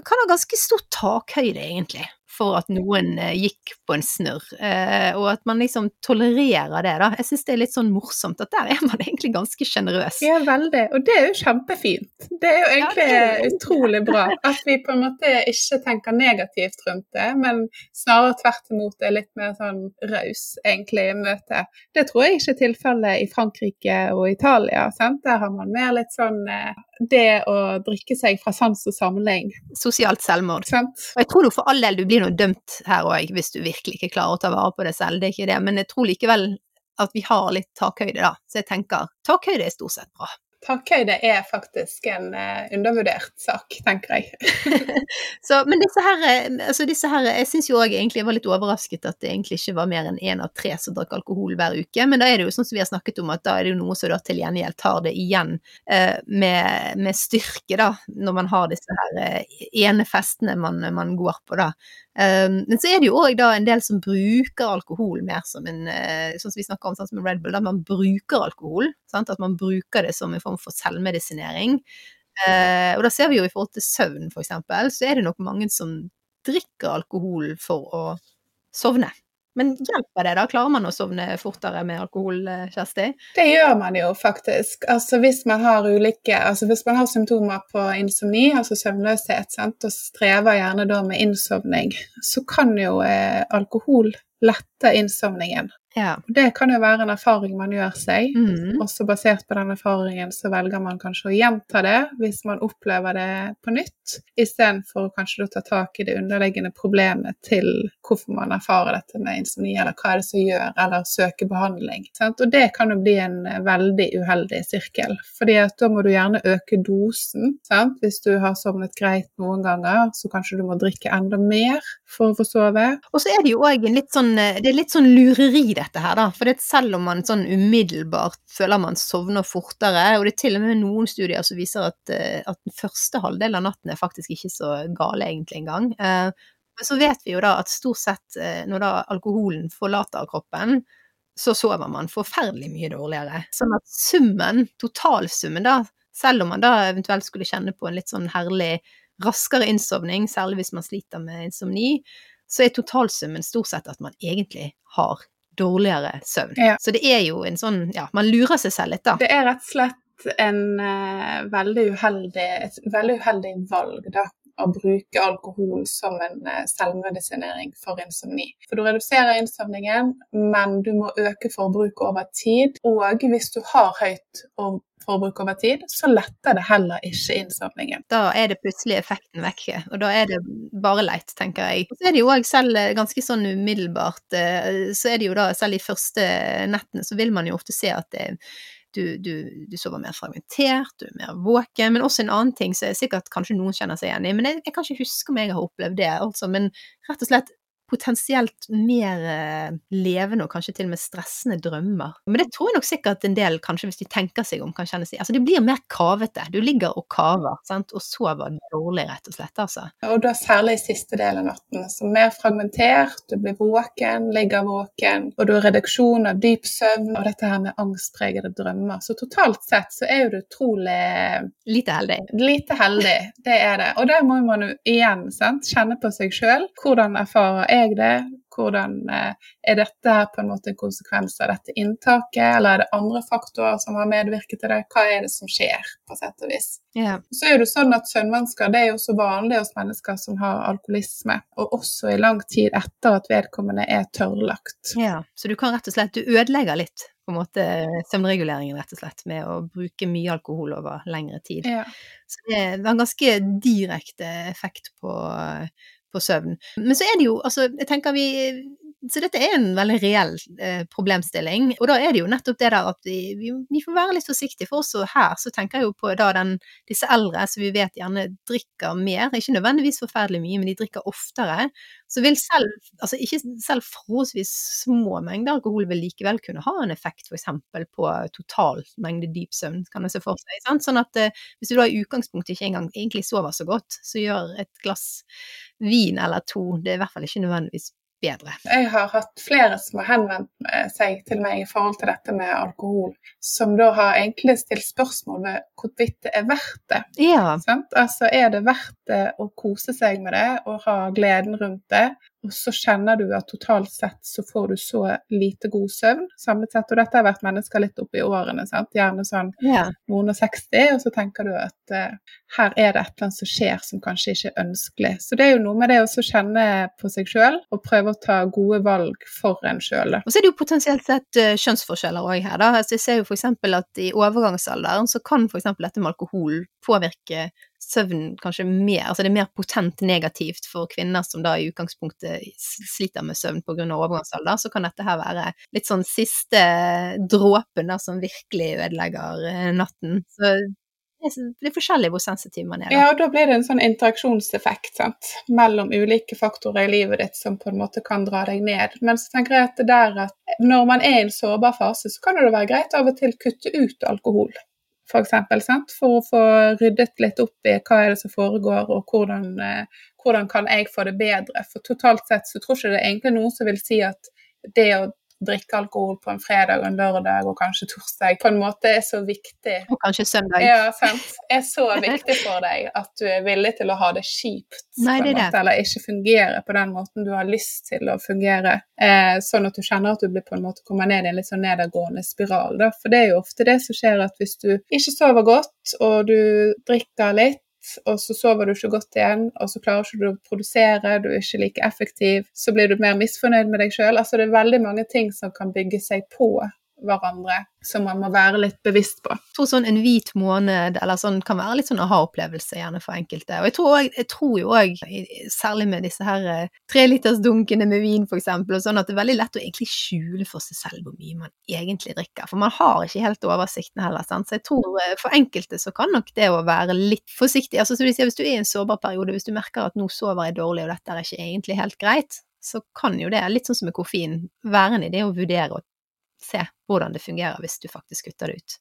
kan ha ganske stor takhøyde, egentlig for at noen eh, gikk på en snurr, eh, og at man liksom tolererer det, da. Jeg syns det er litt sånn morsomt at der er man egentlig ganske sjenerøs. Ja, veldig, og det er jo kjempefint. Det er jo egentlig ja, er utrolig bra at vi på en måte ikke tenker negativt rundt det, men snarere tvert imot er litt mer sånn raus, egentlig, i møtet. Det tror jeg ikke er tilfellet i Frankrike og Italia. Sant? Der har man mer litt sånn eh, det å drikke seg fra sans og samling. Sosialt selvmord. Sant? Og jeg tror du for all del du blir noe dømt her òg, hvis du virkelig ikke klarer å ta vare på det selv, det er ikke det, men jeg tror likevel at vi har litt takhøyde, da. Så jeg tenker takhøyde er stort sett bra. Takhøyde er faktisk en uh, undervurdert sak, tenker jeg. så, men disse her, eh, altså disse her Jeg syns jo òg egentlig jeg var litt overrasket at det egentlig ikke var mer enn én av tre som drakk alkohol hver uke. Men da er det jo sånn som vi har snakket om, at da er det jo noe som da til gjengjeld tar det igjen uh, med, med, styrke, da, når man har disse her uh, ene festene man, man går på, da. Um, men så er det jo òg en del som bruker alkohol mer som en uh, Sånn som vi snakker om sånn som Red Bull, da man bruker alkohol. Sant? At man bruker det som en form for selvmedisinering. Uh, og da ser vi jo i forhold til søvn, for eksempel, så er det nok mange som drikker alkohol for å sovne. Men hjelper det, da? Klarer man å sovne fortere med alkohol, eh, Kjersti? Det gjør man jo faktisk. Altså hvis man har ulike Altså hvis man har symptomer på insomni, altså søvnløshet, sant, og strever gjerne da med innsovning, så kan jo eh, alkohol lette innsovningen. Ja. Det kan jo være en erfaring man gjør seg. Mm. Også basert på den erfaringen så velger man kanskje å gjenta det hvis man opplever det på nytt, istedenfor kanskje å ta tak i det underliggende problemet til hvorfor man erfarer dette med insomni, eller hva er det som gjør, eller søke behandling. Sant? Og det kan jo bli en veldig uheldig sirkel, fordi at da må du gjerne øke dosen. Sant? Hvis du har sovnet greit noen ganger, så kanskje du må drikke enda mer for å få sove. Og så er det jo òg litt sånn Det er litt sånn lureri dette her, da. For selv om man sånn umiddelbart føler man sovner fortere, og det er til og med noen studier som viser at, eh, at den første halvdelen av natten er faktisk ikke så gale egentlig engang. Eh, men så vet vi jo da at stort sett eh, når da alkoholen forlater kroppen, så sover man forferdelig mye dårligere. Sånn at summen, totalsummen da, selv om man da eventuelt skulle kjenne på en litt sånn herlig raskere innsovning, særlig hvis man sliter med insomni, så er totalsummen stort sett at man egentlig har dårligere søvn. Ja. Så det er jo en sånn Ja, man lurer seg selv litt, da. Det er rett og slett en uh, veldig uheldig, et veldig uheldig valg, da. Å bruke alkohol som en eh, selvmedisinering for insomni. For du reduserer innsovningen, men du må øke forbruket over tid. Og hvis du har høyt og forbruk over tid, så letter det heller ikke innsamlingen. Da er det plutselig effekten vekke, og da er det bare leit, tenker jeg. Og så er det jo òg selv eh, ganske sånn umiddelbart, eh, så er det jo da selv de første nettene så vil man jo ofte se at det du, du, du, sover mer fragmentert, du er mer våken. Men også en annen ting som sikkert kanskje noen kjenner seg igjen i, men jeg, jeg kan ikke huske om jeg har opplevd det, altså. Men rett og slett potensielt mer eh, levende og kanskje til og med stressende drømmer. Men det tror jeg nok sikkert en del, kanskje hvis de tenker seg om, kan kjenne seg Altså det blir mer kavete. Du ligger og kaver, sant, og sover dårlig, rett og slett, altså. Og da særlig i siste del av natten. Så mer fragmentert, du blir våken, ligger våken, og du har reduksjon av dyp søvn, og dette her med angstpregede drømmer. Så totalt sett så er jo du utrolig Lite heldig. Lite heldig, det er det. Og der må man jo igjen sant, kjenne på seg sjøl. Hvordan erfarer jeg jeg det? Hvordan eh, Er dette på en måte en konsekvens av dette inntaket, eller er det andre faktorer som har medvirket til det? Hva er det som skjer, på sett og vis? Yeah. Så er det sånn at søvnvansker er jo så vanlig hos mennesker som har alkoholisme, og også i lang tid etter at vedkommende er tørrlagt. Ja, Så du kan rett og slett, du ødelegger litt på en måte søvnreguleringen, rett og slett, med å bruke mye alkohol over lengre tid. Ja. Så det er en ganske direkte effekt på på søvn. Men så er det jo, altså, jeg tenker vi så dette er en veldig reell eh, problemstilling. Og da er det jo nettopp det der at vi, vi, vi får være litt forsiktige. For også her så tenker jeg jo på da den, disse eldre som vi vet gjerne drikker mer. Ikke nødvendigvis forferdelig mye, men de drikker oftere. Så vil selv, altså ikke selv forholdsvis små mengder alkohol vil likevel kunne ha en effekt f.eks. på total mengde dyp søvn, kan jeg se for seg. Sånn at eh, hvis du da i utgangspunktet ikke engang egentlig sover så godt, så gjør et glass vin eller to det er i hvert fall ikke nødvendigvis bedre. Jeg har hatt flere som har henvendt seg til meg i forhold til dette med alkohol, som da har egentlig stilt spørsmål ved hvorvidt det er verdt det. Ja. Altså, er det verdt det å kose seg med det og ha gleden rundt det, og så kjenner du at totalt sett så får du så lite god søvn samlet sett. Og dette har vært mennesker litt oppi i årene, sant? gjerne sånn ja. noen og 60, og så tenker du at uh, her er det et eller annet som skjer som kanskje ikke er ønskelig. Så det er jo noe med det å kjenne på seg sjøl og prøve å ta gode valg for en sjøl. Og så er det jo potensielt sett uh, kjønnsforskjeller òg her, da. Altså, jeg ser jo f.eks. at i overgangsalderen så kan f.eks. dette med alkohol påvirke søvn kanskje mer Altså det er mer potent negativt for kvinner som da i utgangspunktet sliter med søvn pga. overgangsalder, så kan dette her være litt sånn siste dråpen da som virkelig ødelegger eh, natten. Så det er forskjellig hvor sensitiv man er. Da. Ja, og da blir det en sånn interaksjonseffekt sant? mellom ulike faktorer i livet ditt som på en måte kan dra deg ned. Men så tenker jeg at det der at når man er i en sårbar fase, så kan det være greit av og til kutte ut alkohol for eksempel? For å få ryddet litt opp i hva er det som foregår, og hvordan, eh, hvordan kan jeg få det bedre. For totalt sett så tror ikke det er egentlig noen som vil si at det å drikke alkohol på en fredag og en lørdag og kanskje torsdag på en måte er så viktig. Og kanskje søndag. Ja, sant. Er så viktig for deg at du er villig til å ha det kjipt, Nei, det måte, eller ikke fungere på den måten du har lyst til å fungere. Eh, sånn at du kjenner at du blir på en måte kommer ned i en litt sånn nedadgående spiral. Da. For det er jo ofte det som skjer at hvis du ikke sover godt, og du drikker litt, og så sover du ikke godt igjen, og så klarer ikke du å produsere, du er ikke like effektiv, så blir du mer misfornøyd med deg sjøl. Altså det er veldig mange ting som kan bygge seg på hverandre, som man må være litt bevisst på. Jeg tror sånn en hvit måned eller sånn kan være litt sånn aha-opplevelse gjerne for enkelte. Og jeg tror, også, jeg tror jo òg, særlig med disse her eh, trelitersdunkene med vin eksempel, og sånn at det er veldig lett å egentlig skjule for seg selv hvor mye man egentlig drikker. For man har ikke helt oversikten heller, sant. Så jeg tror eh, for enkelte så kan nok det å være litt forsiktig Altså hvis du er i en sårbar periode, hvis du merker at nå sover jeg dårlig og dette er ikke egentlig helt greit, så kan jo det, litt sånn som med koffein, være en idé å vurdere å se hvordan det fungerer hvis du faktisk kutter det ut.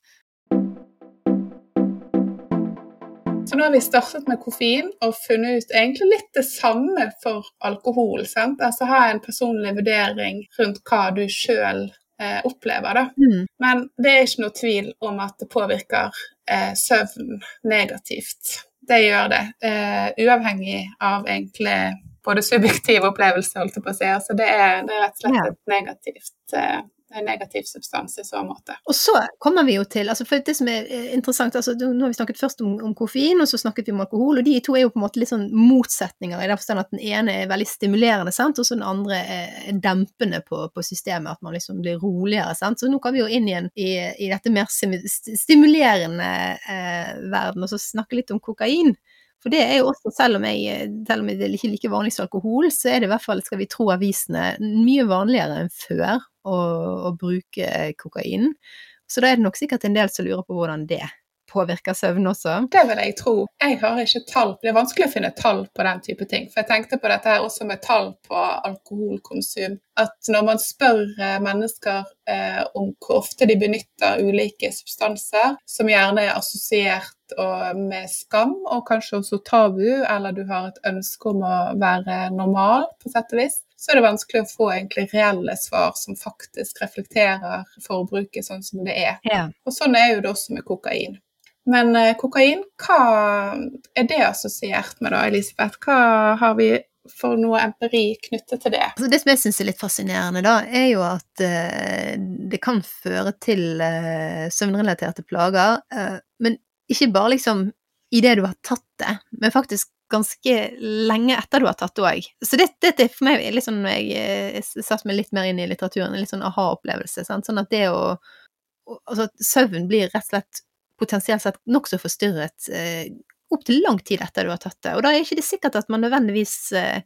Så nå har vi startet med koffein og funnet ut egentlig litt det samme for alkohol. sant? Altså ha en personlig vurdering rundt hva du sjøl eh, opplever, da. Mm. Men det er ikke noe tvil om at det påvirker eh, søvn negativt. Det gjør det, eh, uavhengig av egentlig både subjektiv opplevelse, holdt jeg på å si. Altså det, er, det er rett og slett et negativt eh, negativ substans i så måte. Og så kommer vi jo til, altså for det som er eh, interessant, altså nå har vi snakket først om, om koffein, og så snakket vi om alkohol, og de to er jo på en måte litt sånn motsetninger, i den forstand at den ene er veldig stimulerende, sant, og så den andre er dempende på, på systemet, at man liksom blir roligere, sant. Så nå kan vi jo inn igjen i, i dette mer stimulerende eh, verden, og så snakke litt om kokain. For det er jo også, selv om, jeg, selv om det er ikke like vanlig som alkohol, så er det i hvert fall, skal vi tro avisene, mye vanligere enn før å, å bruke kokain. Så da er det nok sikkert en del som lurer på hvordan det påvirker søvn også. Det vil jeg tro. Jeg har ikke tall. Det er vanskelig å finne tall på den type ting. For jeg tenkte på dette her også med tall på alkoholkonsum. At når man spør eh, mennesker eh, om hvor ofte de benytter ulike substanser, som gjerne er assosiert med skam, og kanskje også tabu, eller du har et ønske om å være normal, på sett og vis, så er det vanskelig å få egentlig reelle svar som faktisk reflekterer forbruket sånn som det er. Ja. Og sånn er jo det også med kokain. Men eh, kokain, hva er det assosiert med da, Elisabeth? Hva har vi for noe empiri knyttet til det? Altså det som jeg syns er litt fascinerende, da, er jo at eh, det kan føre til eh, søvnrelaterte plager, eh, men ikke bare liksom idet du har tatt det, men faktisk ganske lenge etter du har tatt det òg. Så det, dette er for meg litt sånn jeg eh, satte meg litt mer inn i litteraturen, en litt sånn aha-opplevelse. Sånn at det å- Altså at søvn blir rett og slett potensielt sett nokså forstyrret eh, opptil lang tid etter du har tatt det. Og da er ikke det sikkert at man nødvendigvis eh,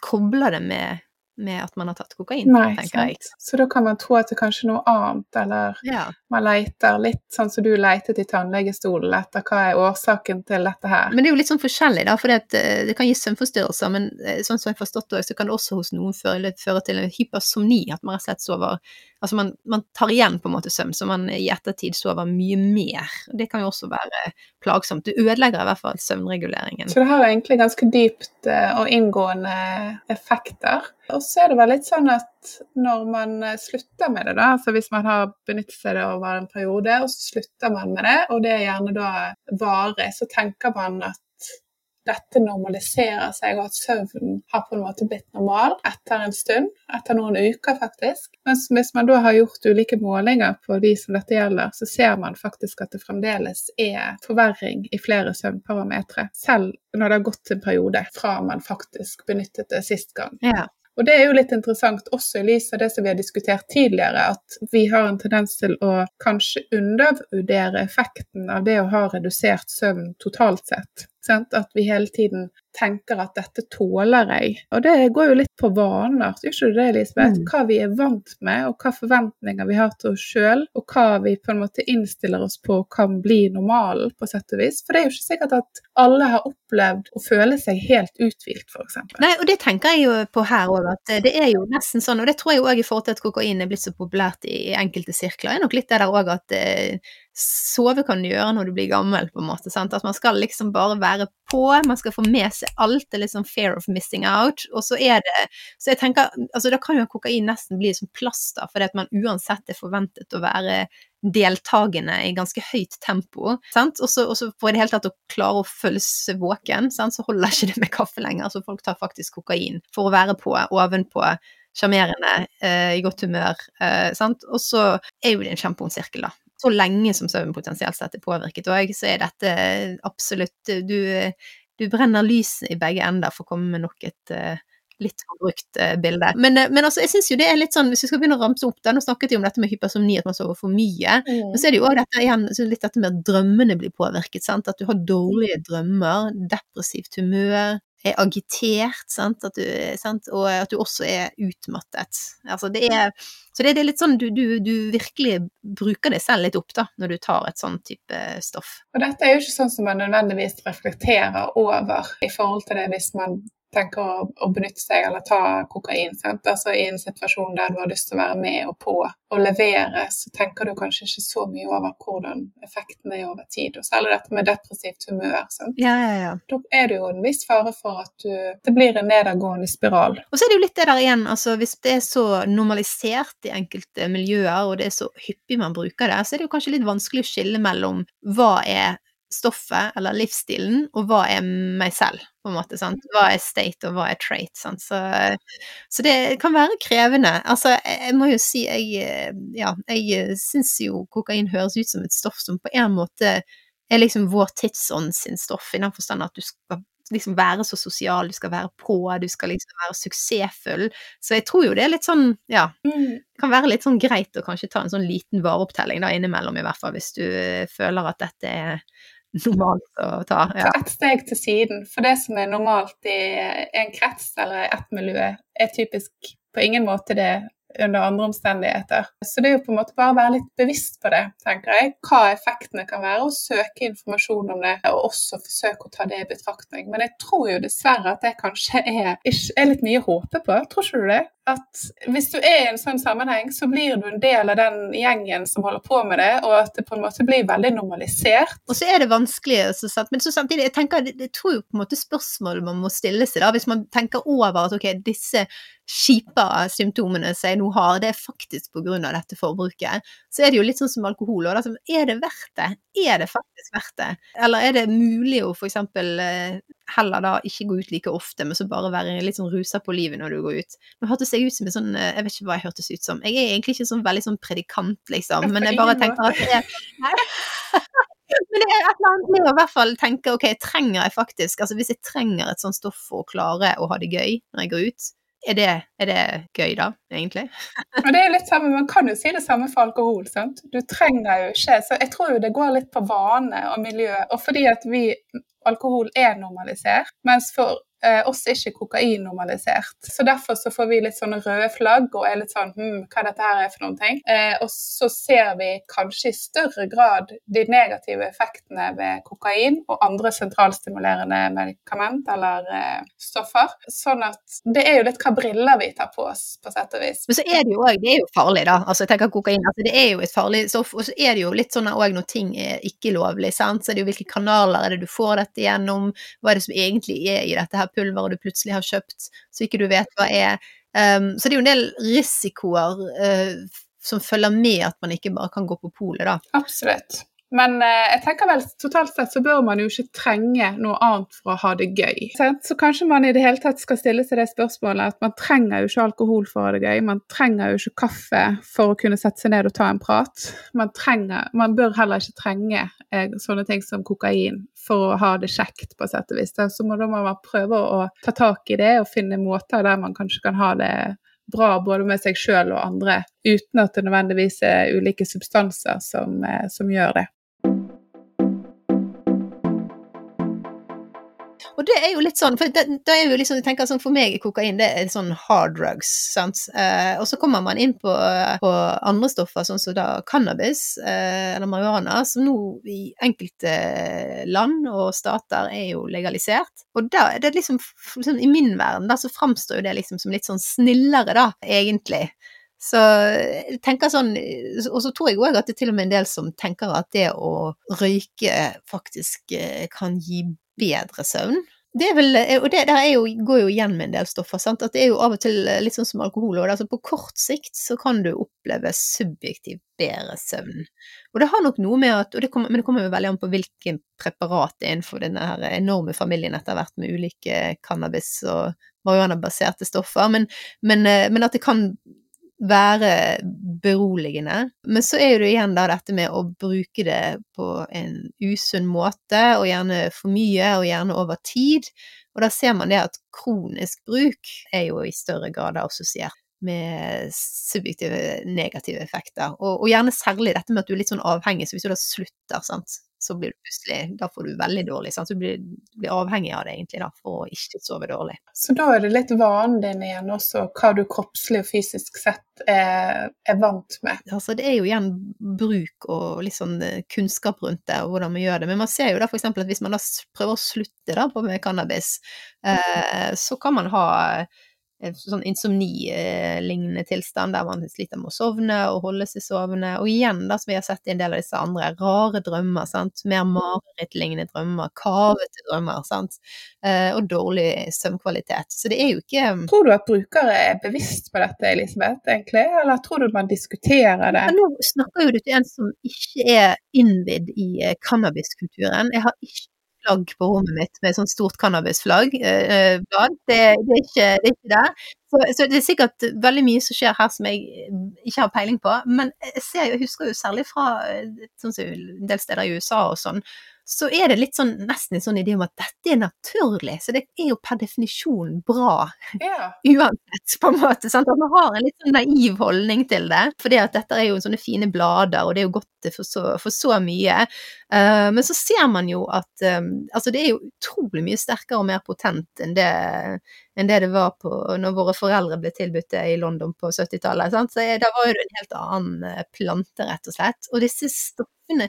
kobler det med, med at man har tatt kokain, Nei, tenker jeg. Så da kan man tro at det er kanskje noe annet, eller Ja. man leter litt sånn som du letet i tannlegestolen etter hva er årsaken til dette her. Men det er jo litt sånn forskjellig, da, for det, det kan gi søvnforstyrrelser, men eh, sånn som jeg har forstått det, så kan det også hos noen føre, føre til en hypersomni, at man rett og slett sover Altså man, man tar igjen på en måte søvn, så man i ettertid sover mye mer. Det kan jo også være plagsomt. Det ødelegger i hvert fall søvnreguleringen. Så det har egentlig ganske dypt eh, og inngående effekter. Og så er det vel litt sånn at når man eh, slutter med det, da, altså hvis man har benyttet seg det over en periode, og så slutter man med det, og det er gjerne da varig, så tenker man at dette normaliserer seg, og at søvnen har på en måte blitt normal etter en stund, etter noen uker faktisk. Mens hvis man da har gjort ulike målinger på de som dette gjelder, så ser man faktisk at det fremdeles er forverring i flere søvnparametere, selv når det har gått en periode fra man faktisk benyttet det sist gang. Ja. Og det er jo litt interessant også i lys av det som vi har diskutert tidligere, at vi har en tendens til å kanskje undervurdere effekten av det å ha redusert søvn totalt sett. At vi hele tiden tenker at dette tåler jeg. Og det går jo litt på vaner, gjør ikke det, Elisabeth? Mm. Hva vi er vant med, og hva forventninger vi har til oss sjøl, og hva vi på en måte innstiller oss på kan bli normalen, på sett og vis. For det er jo ikke sikkert at alle har opplevd å føle seg helt uthvilt, f.eks. Nei, og det tenker jeg jo på her òg, at det er jo nesten sånn, og det tror jeg òg i forhold til at kokain er blitt så populært i, enkelte sirkler, er nok litt det der òg at eh, sove kan du gjøre når du blir gammel, på en måte. Sant? At man skal liksom bare være på, man skal få med alt, er sånn fear of missing out, og så er det Så jeg tenker, altså da kan jo kokain nesten bli som plaster, fordi at man uansett er forventet å være deltakende i ganske høyt tempo, og så for i det hele tatt å klare å føle seg våken, sant, så holder ikke det med kaffe lenger, så folk tar faktisk kokain for å være på, ovenpå, sjarmerende, eh, i godt humør, eh, sant, og så er jo det en kjempeond sirkel, da. Så lenge som søvnen potensielt sett er påvirket òg, så er dette absolutt Du, du brenner lys i begge ender for å komme med nok et uh, litt forbrukt uh, bilde. Men, uh, men, altså, jeg syns jo det er litt sånn, hvis vi skal begynne å ramse opp det, nå snakket vi om dette med hypersomni, at man sover for mye, mm. men så er det jo òg dette igjen, litt dette med at drømmene blir påvirket, sant, at du har dårlige drømmer, depressivt humør, er agitert, sant? At du, sant? og at du også er utmattet. Altså det er, så det, er litt sånn du, du, du, virkelig bruker det selv litt opp da, når du tar et sånn type stoff. Og dette er jo ikke sånn som man nødvendigvis reflekterer over i forhold til det hvis man tenker å, å, benytte seg eller ta kokain. Sant? Altså I en situasjon der du har lyst til å være med og på og levere, så tenker du kanskje ikke så mye over hvordan effekten er over tid. Og særlig dette med depressivt humør. Ja, ja, ja. Da er det jo en viss fare for at du, det blir en nedadgående spiral. Og så er det jo litt det der igjen, altså hvis det er så normalisert i enkelte miljøer, og det er så hyppig man bruker det, så er det jo kanskje litt vanskelig å skille mellom hva er stoffet eller livsstilen, og hva er meg selv, på en måte. sant? Hva er state, og hva er trait? sant? Så, så det kan være krevende. Altså, jeg må jo si jeg Ja, jeg syns jo kokain høres ut som et stoff som på en måte er liksom vår tidsånd sin stoff, i den forstand at du skal liksom være så sosial, du skal være på, du skal liksom være suksessfull. Så jeg tror jo det er litt sånn, ja Det Kan være litt sånn greit å kanskje ta en sånn liten vareopptelling da innimellom, i hvert fall hvis du føler at dette er normalt å ta. Ja. Ta ett steg til siden. For det som er normalt i en krets eller ett miljø, er typisk på ingen måte det under andre omstendigheter. Så det er jo på en måte bare å være litt bevisst på det, tenker jeg. Hva effektene kan være, og søke informasjon om det, og også forsøke å ta det i betraktning. Men jeg tror jo dessverre at det kanskje er, er litt mye å håpe på. Tror ikke du det? At hvis du er i en sånn sammenheng, så blir du en del av den gjengen som holder på med det, og at det på en måte blir veldig normalisert. Og så er det vanskelig, men så samtidig, jeg tenker, jeg tror jo på en måte spørsmålet man må stille seg, da, hvis man tenker over at ok, disse kjipe symptomene som jeg nå har, det er faktisk av dette forbruket, så er det jo litt sånn som alkohol. Og er det verdt det? Er det faktisk verdt det? Eller er det mulig å eh, heller da ikke gå ut like ofte, men så bare være litt sånn rusa på livet når du går ut? Nå hørtes jeg ut som en sånn eh, Jeg vet ikke hva jeg hørtes ut som. Jeg er egentlig ikke sånn veldig sånn predikant, liksom, men jeg bare tenker at det er Men det er et eller annet med å i hvert fall tenke ok, trenger jeg faktisk Altså hvis jeg trenger et sånt stoff for å klare å ha det gøy når jeg går ut, er det, er det, gøy, da, egentlig? Og det er litt samme, Man kan jo si det samme for alkohol. sant? Du trenger jo ikke Så jeg tror jo det går litt på vane og miljø. Og fordi at vi alkohol er normalisert, mens for eh, er ikke kokain normalisert. Så derfor så får vi litt sånne røde flagg og er litt sånn hm, hva dette her er for noen ting. Eh, og så ser vi kanskje i større grad de negative effektene ved kokain og andre sentralstimulerende medikament eller eh, stoffer. Sånn at det er jo litt hva briller vi tar på oss, på sett og vis. Men så er det jo òg, det er jo farlig, da. Altså jeg tenker kokain, altså det er jo et farlig stoff. Og så er det jo litt sånn òg når ting er ikke lovlig, sant. Så er det jo hvilke kanaler er det du får dette gjennom, hva er det som egentlig er i dette her pulveret du plutselig har kjøpt så ikke du vet hva er. Um, så det er jo en del risikoer uh, som følger med at man ikke bare kan gå på polet, da. Absolutt. Men eh, jeg tenker vel totalt sett så bør man jo ikke trenge noe annet for å ha det gøy. Så kanskje man i det hele tatt skal stille seg det spørsmålet at man trenger jo ikke alkohol for å ha det gøy. Man trenger jo ikke kaffe for å kunne sette seg ned og ta en prat. Man, trenger, man bør heller ikke trenge eh, sånne ting som kokain for å ha det kjekt, på sett og vis. Så må da man prøve å ta tak i det og finne måter der man kanskje kan ha det bra både med seg sjøl og andre, uten at det nødvendigvis er ulike substanser som, eh, som gjør det. Og det er jo litt sånn, for det, det er jo liksom, jeg tenker sånn For meg er kokain det er sånn hard drugs, sant. Eh, og så kommer man inn på, på, andre stoffer, sånn som da cannabis eh, eller marihuana, som nå i enkelte land og stater er jo legalisert. Og da er det liksom, liksom I min verden da så framstår jo det liksom som litt sånn snillere, da, egentlig. Så jeg tenker sånn, Og så tror jeg òg at det er til og med en del som tenker at det å røyke faktisk eh, kan gi bedre søvn. Det vel, og det der er jo, går jo igjen med en del stoffer. Sant? At det er jo av og til litt sånn som alkohol. Og altså på kort sikt så kan du oppleve subjektivt bedre søvn. Og det har nok noe med at, det kommer, men det kommer jo veldig an på hvilken preparat det er innenfor denne enorme familien etter hvert med ulike cannabis- og marihuana-baserte stoffer. Men, men, men at det kan være beroligende. Men så er det igjen da dette med å bruke det på en usunn måte, og gjerne for mye, og gjerne over tid. Og da ser man det at kronisk bruk er jo i større grad assosiert med subjektive negative effekter. Og, og, gjerne særlig dette med at du er litt sånn avhengig, så hvis du da slutter, sant, så blir du plutselig Da får du veldig dårlig, sant? så du blir, blir avhengig av det egentlig da, for å ikke sove dårlig. Så da er det litt vanen din igjen også, hva du kroppslig og fysisk sett er, er vant med? Altså det er jo igjen bruk og litt sånn eh, kunnskap rundt det, og hvordan man gjør det. Men man ser jo da f.eks. at hvis man da prøver å slutte da på med cannabis, eh, så kan man ha sånn insomni-lignende tilstand der man sliter med å sovne og holde seg sovende. Og igjen, da, som vi har sett i en del av disse andre, rare drømmer. sant? Mer marerittlignende drømmer, kavete drømmer. sant? Eh, og dårlig søvnkvalitet. Så det er jo ikke Tror du at brukere er bevisst på dette, Elisabeth, egentlig? Eller tror du man diskuterer det? Ja, nå snakker jo du til en som ikke er innvidd i eh, cannabiskulturen. Jeg har ikke flagg på rommet mitt med sånn stort cannabisflagg. Eh, eh det, det, er ikke, det, er ikke, det. Så, så, det er sikkert veldig mye som skjer her som jeg ikke har peiling på. Men jeg, ser, jeg husker jo særlig fra eh, sånn en del steder i USA og sånn, så er det litt sånn, nesten en sånn idé om at dette er naturlig. Så det er jo per definisjon bra. Ja. Uansett, på en måte. Sant? At man har en litt sånn naiv holdning til det. For at dette er jo sånne fine blader, og det er jo godt for så, for så mye. Uh, men så ser man jo at um, altså det er jo utrolig mye sterkere og mer potent enn det, enn det det var på når våre foreldre ble tilbudt det i London på 70-tallet. Så da var det en helt annen plante, rett og slett. Og disse stoffene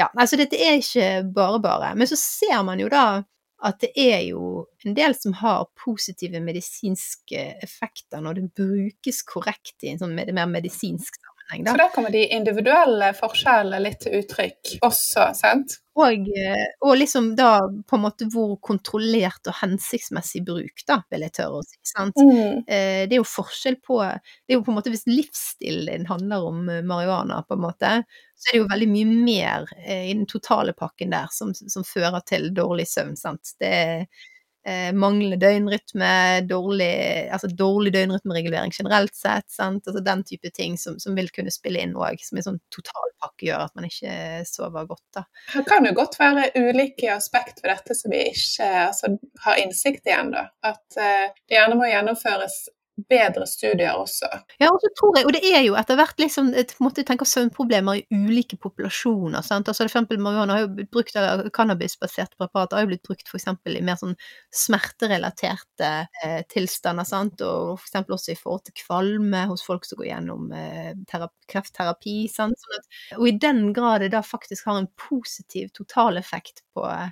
ja, altså dette er ikke bare bare. Men så ser man jo da at det er jo en del som har positive medisinske effekter når det brukes korrekt i en sånn mer medisinsk sammenheng. Da. Så da kommer de individuelle forskjellene litt til uttrykk også, sant? Og, eh, og, liksom da på en måte hvor kontrollert og hensiktsmessig bruk, da, vil jeg tørre å si. sant? Mm. Eh, det er jo forskjell på Det er jo på en måte hvis livsstilen din handler om eh, marihuana, på en måte, så er det jo veldig mye mer i den totale pakken der som, som fører til dårlig søvn, sant. Det er eh, manglende døgnrytme, dårlig, altså dårlig døgnrytmeregulering generelt sett. Sant? Altså den type ting som, som vil kunne spille inn òg, som en sånn totalpakke gjør at man ikke sover godt. Da. Det kan jo godt være ulike aspekt ved dette som vi ikke altså, har innsikt i ennå. At eh, det gjerne må gjennomføres bedre studier også. Ja, og så tror jeg, og det er jo etter hvert liksom, et, måte, tenker søvnproblemer i ulike populasjoner. sant? Altså for eksempel Marihuana har jo blitt brukt av cannabisbaserte preparater har jo blitt brukt f.eks. i mer sånn smerterelaterte eh, tilstander, sant? og f.eks. også i forhold til kvalme hos folk som går gjennom eh, kreftterapi. sant? Sånn at, og i den grad det da faktisk har en positiv totaleffekt på eh,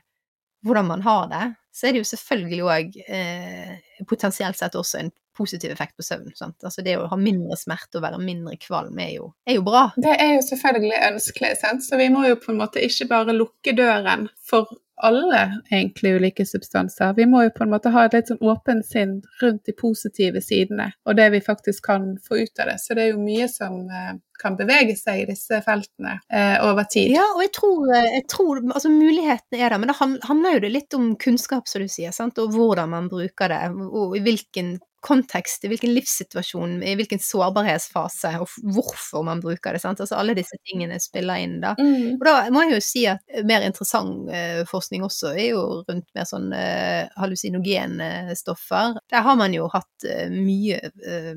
hvordan man har det, så er det jo selvfølgelig òg eh, potensielt sett også en positiv effekt på søvn. Altså det å ha mindre smerte og være mindre kvalm er jo, er jo bra. Det er jo selvfølgelig ønskelig, sant? så vi må jo på en måte ikke bare lukke døren for alle egentlig ulike substanser. Vi må jo på en måte ha et litt sånn åpent sinn rundt de positive sidene, og det vi faktisk kan få ut av det. Så det er jo mye som eh, kan bevege seg i disse feltene eh, over tid. Ja, og jeg tror, eh, jeg tror altså mulighetene er der, men det handler jo litt om kunnskap, som du sier, sant? og hvordan man bruker det, og i hvilken kontekst, i hvilken livssituasjon, i hvilken sårbarhetsfase, og hvorfor man bruker det. Sant? Altså alle disse tingene spiller inn da. Mm. Og da må jeg jo si at mer interessant eh, forskning også er jo rundt mer sånn eh, hallusinogene stoffer. Der har man jo hatt eh, mye eh,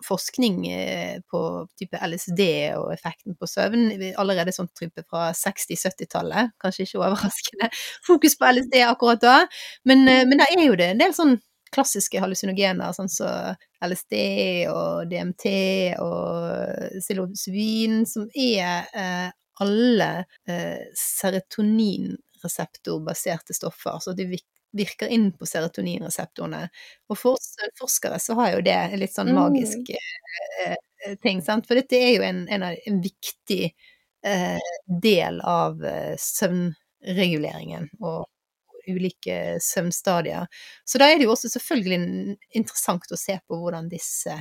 forskning på type LSD og effekten på søvn allerede sånn type fra 60-70-tallet. Kanskje ikke overraskende fokus på LSD akkurat da, men, men da er jo det en del sånn klassiske hallusinogener, sånn som så LSD og DMT og psilocybin, som er eh, alle eh, serotoninreseptorbaserte stoffer. Så de virker inn på serotoninreseptorene. Og for oss forskere så har jo det litt sånn mm. magisk eh, ting, sant. For dette er jo en, en, en viktig eh, del av eh, søvnreguleringen og ulike søvnstadier. Så da er det jo også selvfølgelig interessant å se på hvordan disse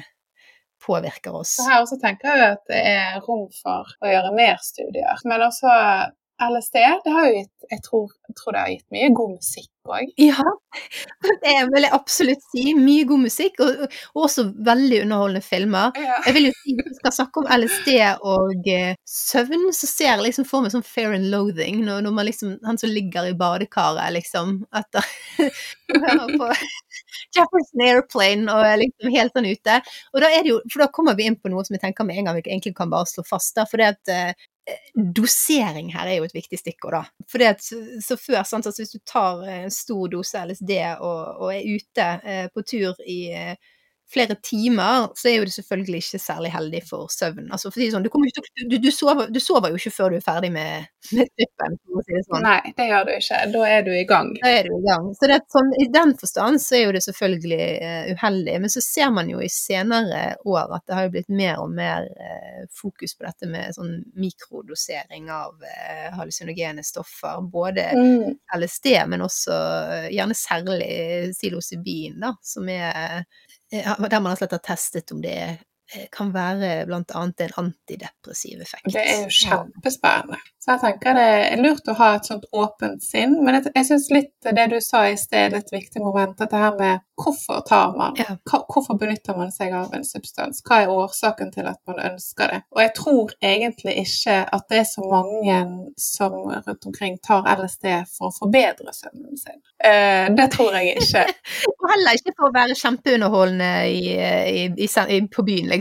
påvirker oss. Så her også tenker jeg at det er rom for å gjøre mer studier. Men også LSD det har jo gitt jeg tror, tror det har gitt mye god musikk òg. Ja, det vil jeg absolutt si. Mye god musikk, og, og også veldig underholdende filmer. Ja. Jeg vil jo si, Hvis vi skal snakke om LSD og eh, søvn, så ser jeg liksom for meg sånn fair and loathing, når, når man liksom, han som ligger i badekaret, liksom, etter på Jefferson Airplane og er liksom helt sånn ute. Og da er det jo, for da kommer vi inn på noe som jeg tenker med en gang vi egentlig kan bare slå fast. da, for det at eh, dosering her er jo et viktig stikkord, da. For så før, sant, altså hvis du tar en stor dose LSD og, og er ute eh, på tur i eh, flere timer, så er jo det selvfølgelig ikke særlig heldig for søvn. Altså, for sånn, du, du, du, sover, du, sover, jo ikke før du er ferdig med, med trippen, si det sånn. Nei, det gjør du ikke. Da er du i gang. Da er du i gang. Så det, sånn, i den forstand så er jo det selvfølgelig uh, uheldig. Men så ser man jo i senere år at det har jo blitt mer og mer uh, fokus på dette med sånn mikrodosering av uh, hallusinogene stoffer. Både mm. LSD, men også gjerne særlig psilocybin, da, som er der man har testet om det eh, kan være bl.a. en antidepressiv effekt. Det er jo kjempespennende. Så jeg tenker det er lurt å ha et sånt åpent sinn. Men jeg, jeg syns litt det du sa i sted, et viktig moment, dette her med hvorfor tar man ja. Hvorfor benytter man seg av en substans? Hva er årsaken til at man ønsker det? Og jeg tror egentlig ikke at det er så mange som rundt omkring tar LSD for å forbedre søvnen sin. Eh, det tror jeg ikke. Og heller ikke for å være kjempeunderholdende i, i, i, på byen, liksom.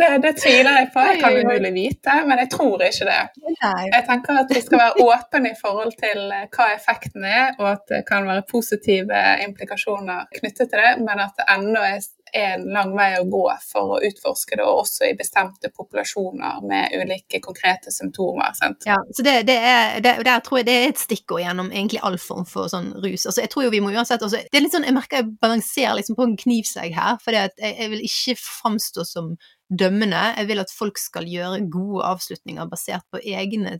Det, det tviler jeg på, jeg kan umulig vite, men jeg tror ikke det. Nei. Jeg tenker at vi skal være åpne i forhold til eh, hva effekten er, og at det kan være positive implikasjoner knyttet til det, men at det ennå er en lang vei å gå for å utforske det, og også i bestemte populasjoner med ulike konkrete symptomer. Sant? Ja, så det, det er, det, Der tror jeg det er et stikkord gjennom egentlig all form for sånn rus. Altså, jeg tror jo vi må uansett altså, det er litt sånn, Jeg merker jeg balanserer liksom på en knivsegg her, for jeg, jeg vil ikke framstå som dømmende. Jeg vil at folk skal gjøre gode avslutninger basert på egne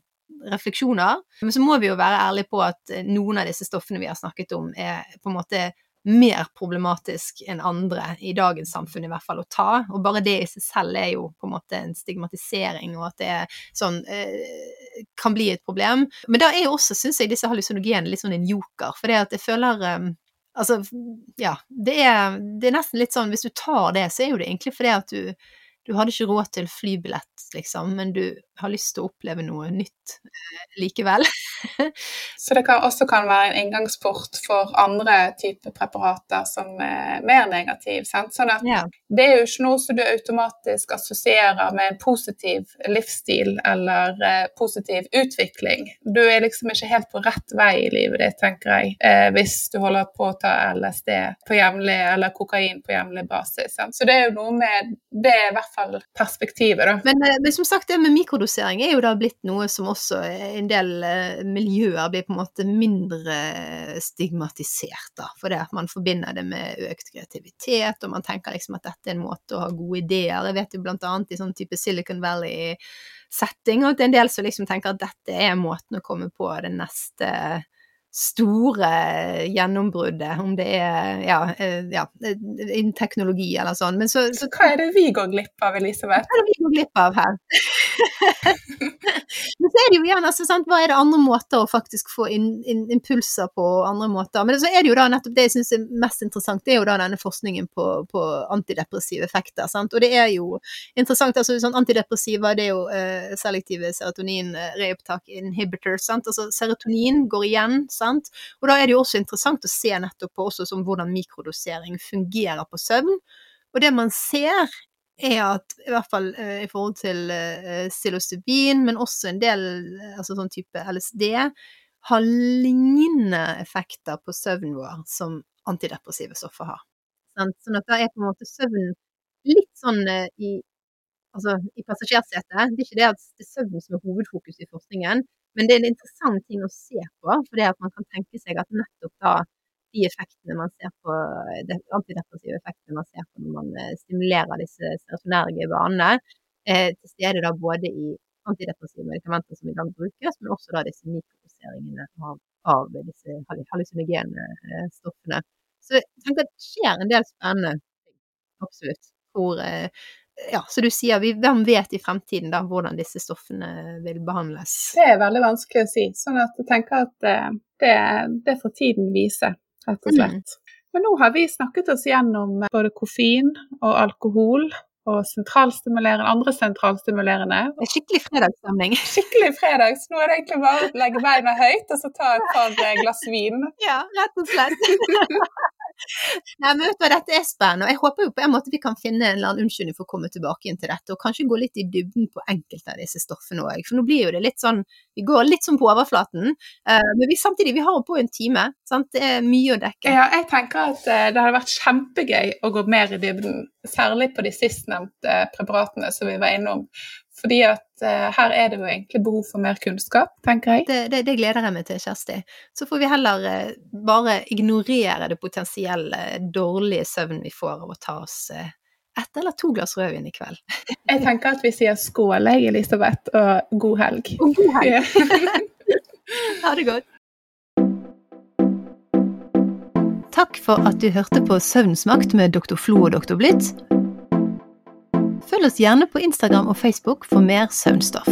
refleksjoner. Men så må vi jo være ærlige på at eh, noen av disse stoffene vi har snakket om, er på en måte mer problematisk enn andre i dagens samfunn i hvert fall å ta. Og bare det i seg selv er jo på en måte en stigmatisering, og at det er sånn eh, kan bli et problem. Men da er jo også, syns jeg, disse hallusinogenene litt sånn en joker. For det at jeg føler eh, Altså, ja. Det er, det er nesten litt sånn Hvis du tar det, så er jo det egentlig fordi at du du hadde ikke råd til flybillett, liksom, men du har lyst til å oppleve noe nytt eh, likevel. så det kan også kan være en inngangsport for andre typer preparater som er mer negative. Sånn ja. det er jo ikke noe som du automatisk assosierer med en positiv livsstil eller eh, positiv utvikling. Du er liksom ikke helt på rett vei i livet ditt, tenker jeg, eh, hvis du holder på å ta LSD på jevnlig eller kokain på jevnlig basis. Sant? Så det er jo noe med det er i hvert fall perspektivet, da. Men, eh, men som sagt, det med mikrodosering er jo da blitt noe som også en del eh, miljøer blir på en måte mindre stigmatisert, da. For det at man forbinder det med økt kreativitet, og man tenker liksom at dette er en måte å ha gode ideer. Jeg vet jo blant annet i sånn type Silicon Valley-setting, at det er en del som liksom tenker at dette er måten å komme på det neste store gjennombruddet, om det er ja, eh, ja, innen teknologi eller sånn. Men så, så, hva er det vi går glipp av, Elisabeth? Hva er det vi går glipp av her? Men så er det jo igjen, altså, sant? hva er det andre måter å faktisk få in, in, impulser på andre måter? Men så er det jo da nettopp det jeg syns er mest interessant, det er jo da denne forskningen på, på antidepressive effekter. Sant? Og det er jo interessant, altså sånn antidepressiva det er jo eh, selektive serotonin-reopptak inhibitors, sant? altså serotonin går igjen, sant? Og da er det jo også interessant å se nettopp på også som hvordan mikrodosering fungerer på søvn. Og det man ser, er at i hvert fall uh, i forhold til uh, psilocybin, men også en del uh, altså sånn type LSD, har lignende effekter på søvnen vår som antidepressive stoffer har. Sånn at da er på en måte søvnen litt sånn i, altså, i passasjersetet. Det er ikke det at det er søvn som er hovedfokus i forskningen, men det er en interessant ting å se på, for det at man kan tenke seg at nettopp da de effektene man ser på, de antidepressive effektene man ser på når man eh, stimulerer disse serotonerge banene, eh, til stede da både i antidepressive medikamenter som i dag brukes, men også da disse mikrodoseringene av, av disse hallusinogene eh, stoffene. Så jeg tenker at det skjer en del spennende. Absolutt. Hvor, eh, ja, så du sier, vi, hvem vet i fremtiden da hvordan disse stoffene vil behandles? Det er veldig vanskelig å si. Sånn at jeg tenker at eh, det, det får tiden vise, rett og slett. Mm. Men nå har vi snakket oss gjennom både koffein og alkohol og sentralstimulerende, andre sentralstimulerende. Det er skikkelig fredagsstemning. Skikkelig fredags. Nå er det egentlig bare å legge beina høyt og så ta et par eh, glass vin. Ja, rett og slett. Nei, men vet du Dette er spennende, og jeg håper jo på en måte vi kan finne en eller annen unnskyldning for å komme tilbake inn til dette, og kanskje gå litt i dybden på enkelte av disse stoffene òg. For nå blir jo det litt sånn Vi går litt sånn på overflaten, uh, men vi, samtidig vi har jo på en time. Sant? Det er mye å dekke. Ja, jeg tenker at uh, det hadde vært kjempegøy å gå mer i dybden, særlig på de sistnevnte preparatene som vi var innom. Fordi at uh, her er det jo egentlig behov for mer kunnskap, tenker jeg. Det, det, det gleder jeg meg til, Kjersti. Så får vi heller uh, bare ignorere det potensielle dårlige søvn vi får av å ta oss uh, ett eller to glass rødvin i kveld. jeg tenker at vi sier skål, jeg, Elisabeth, og god helg. Og god helg. ha det godt. Takk for at du hørte på Søvnsmakt med Dr. Flo og Dr. Blitt. Følg oss gjerne på Instagram og Facebook for mer søvnstoff.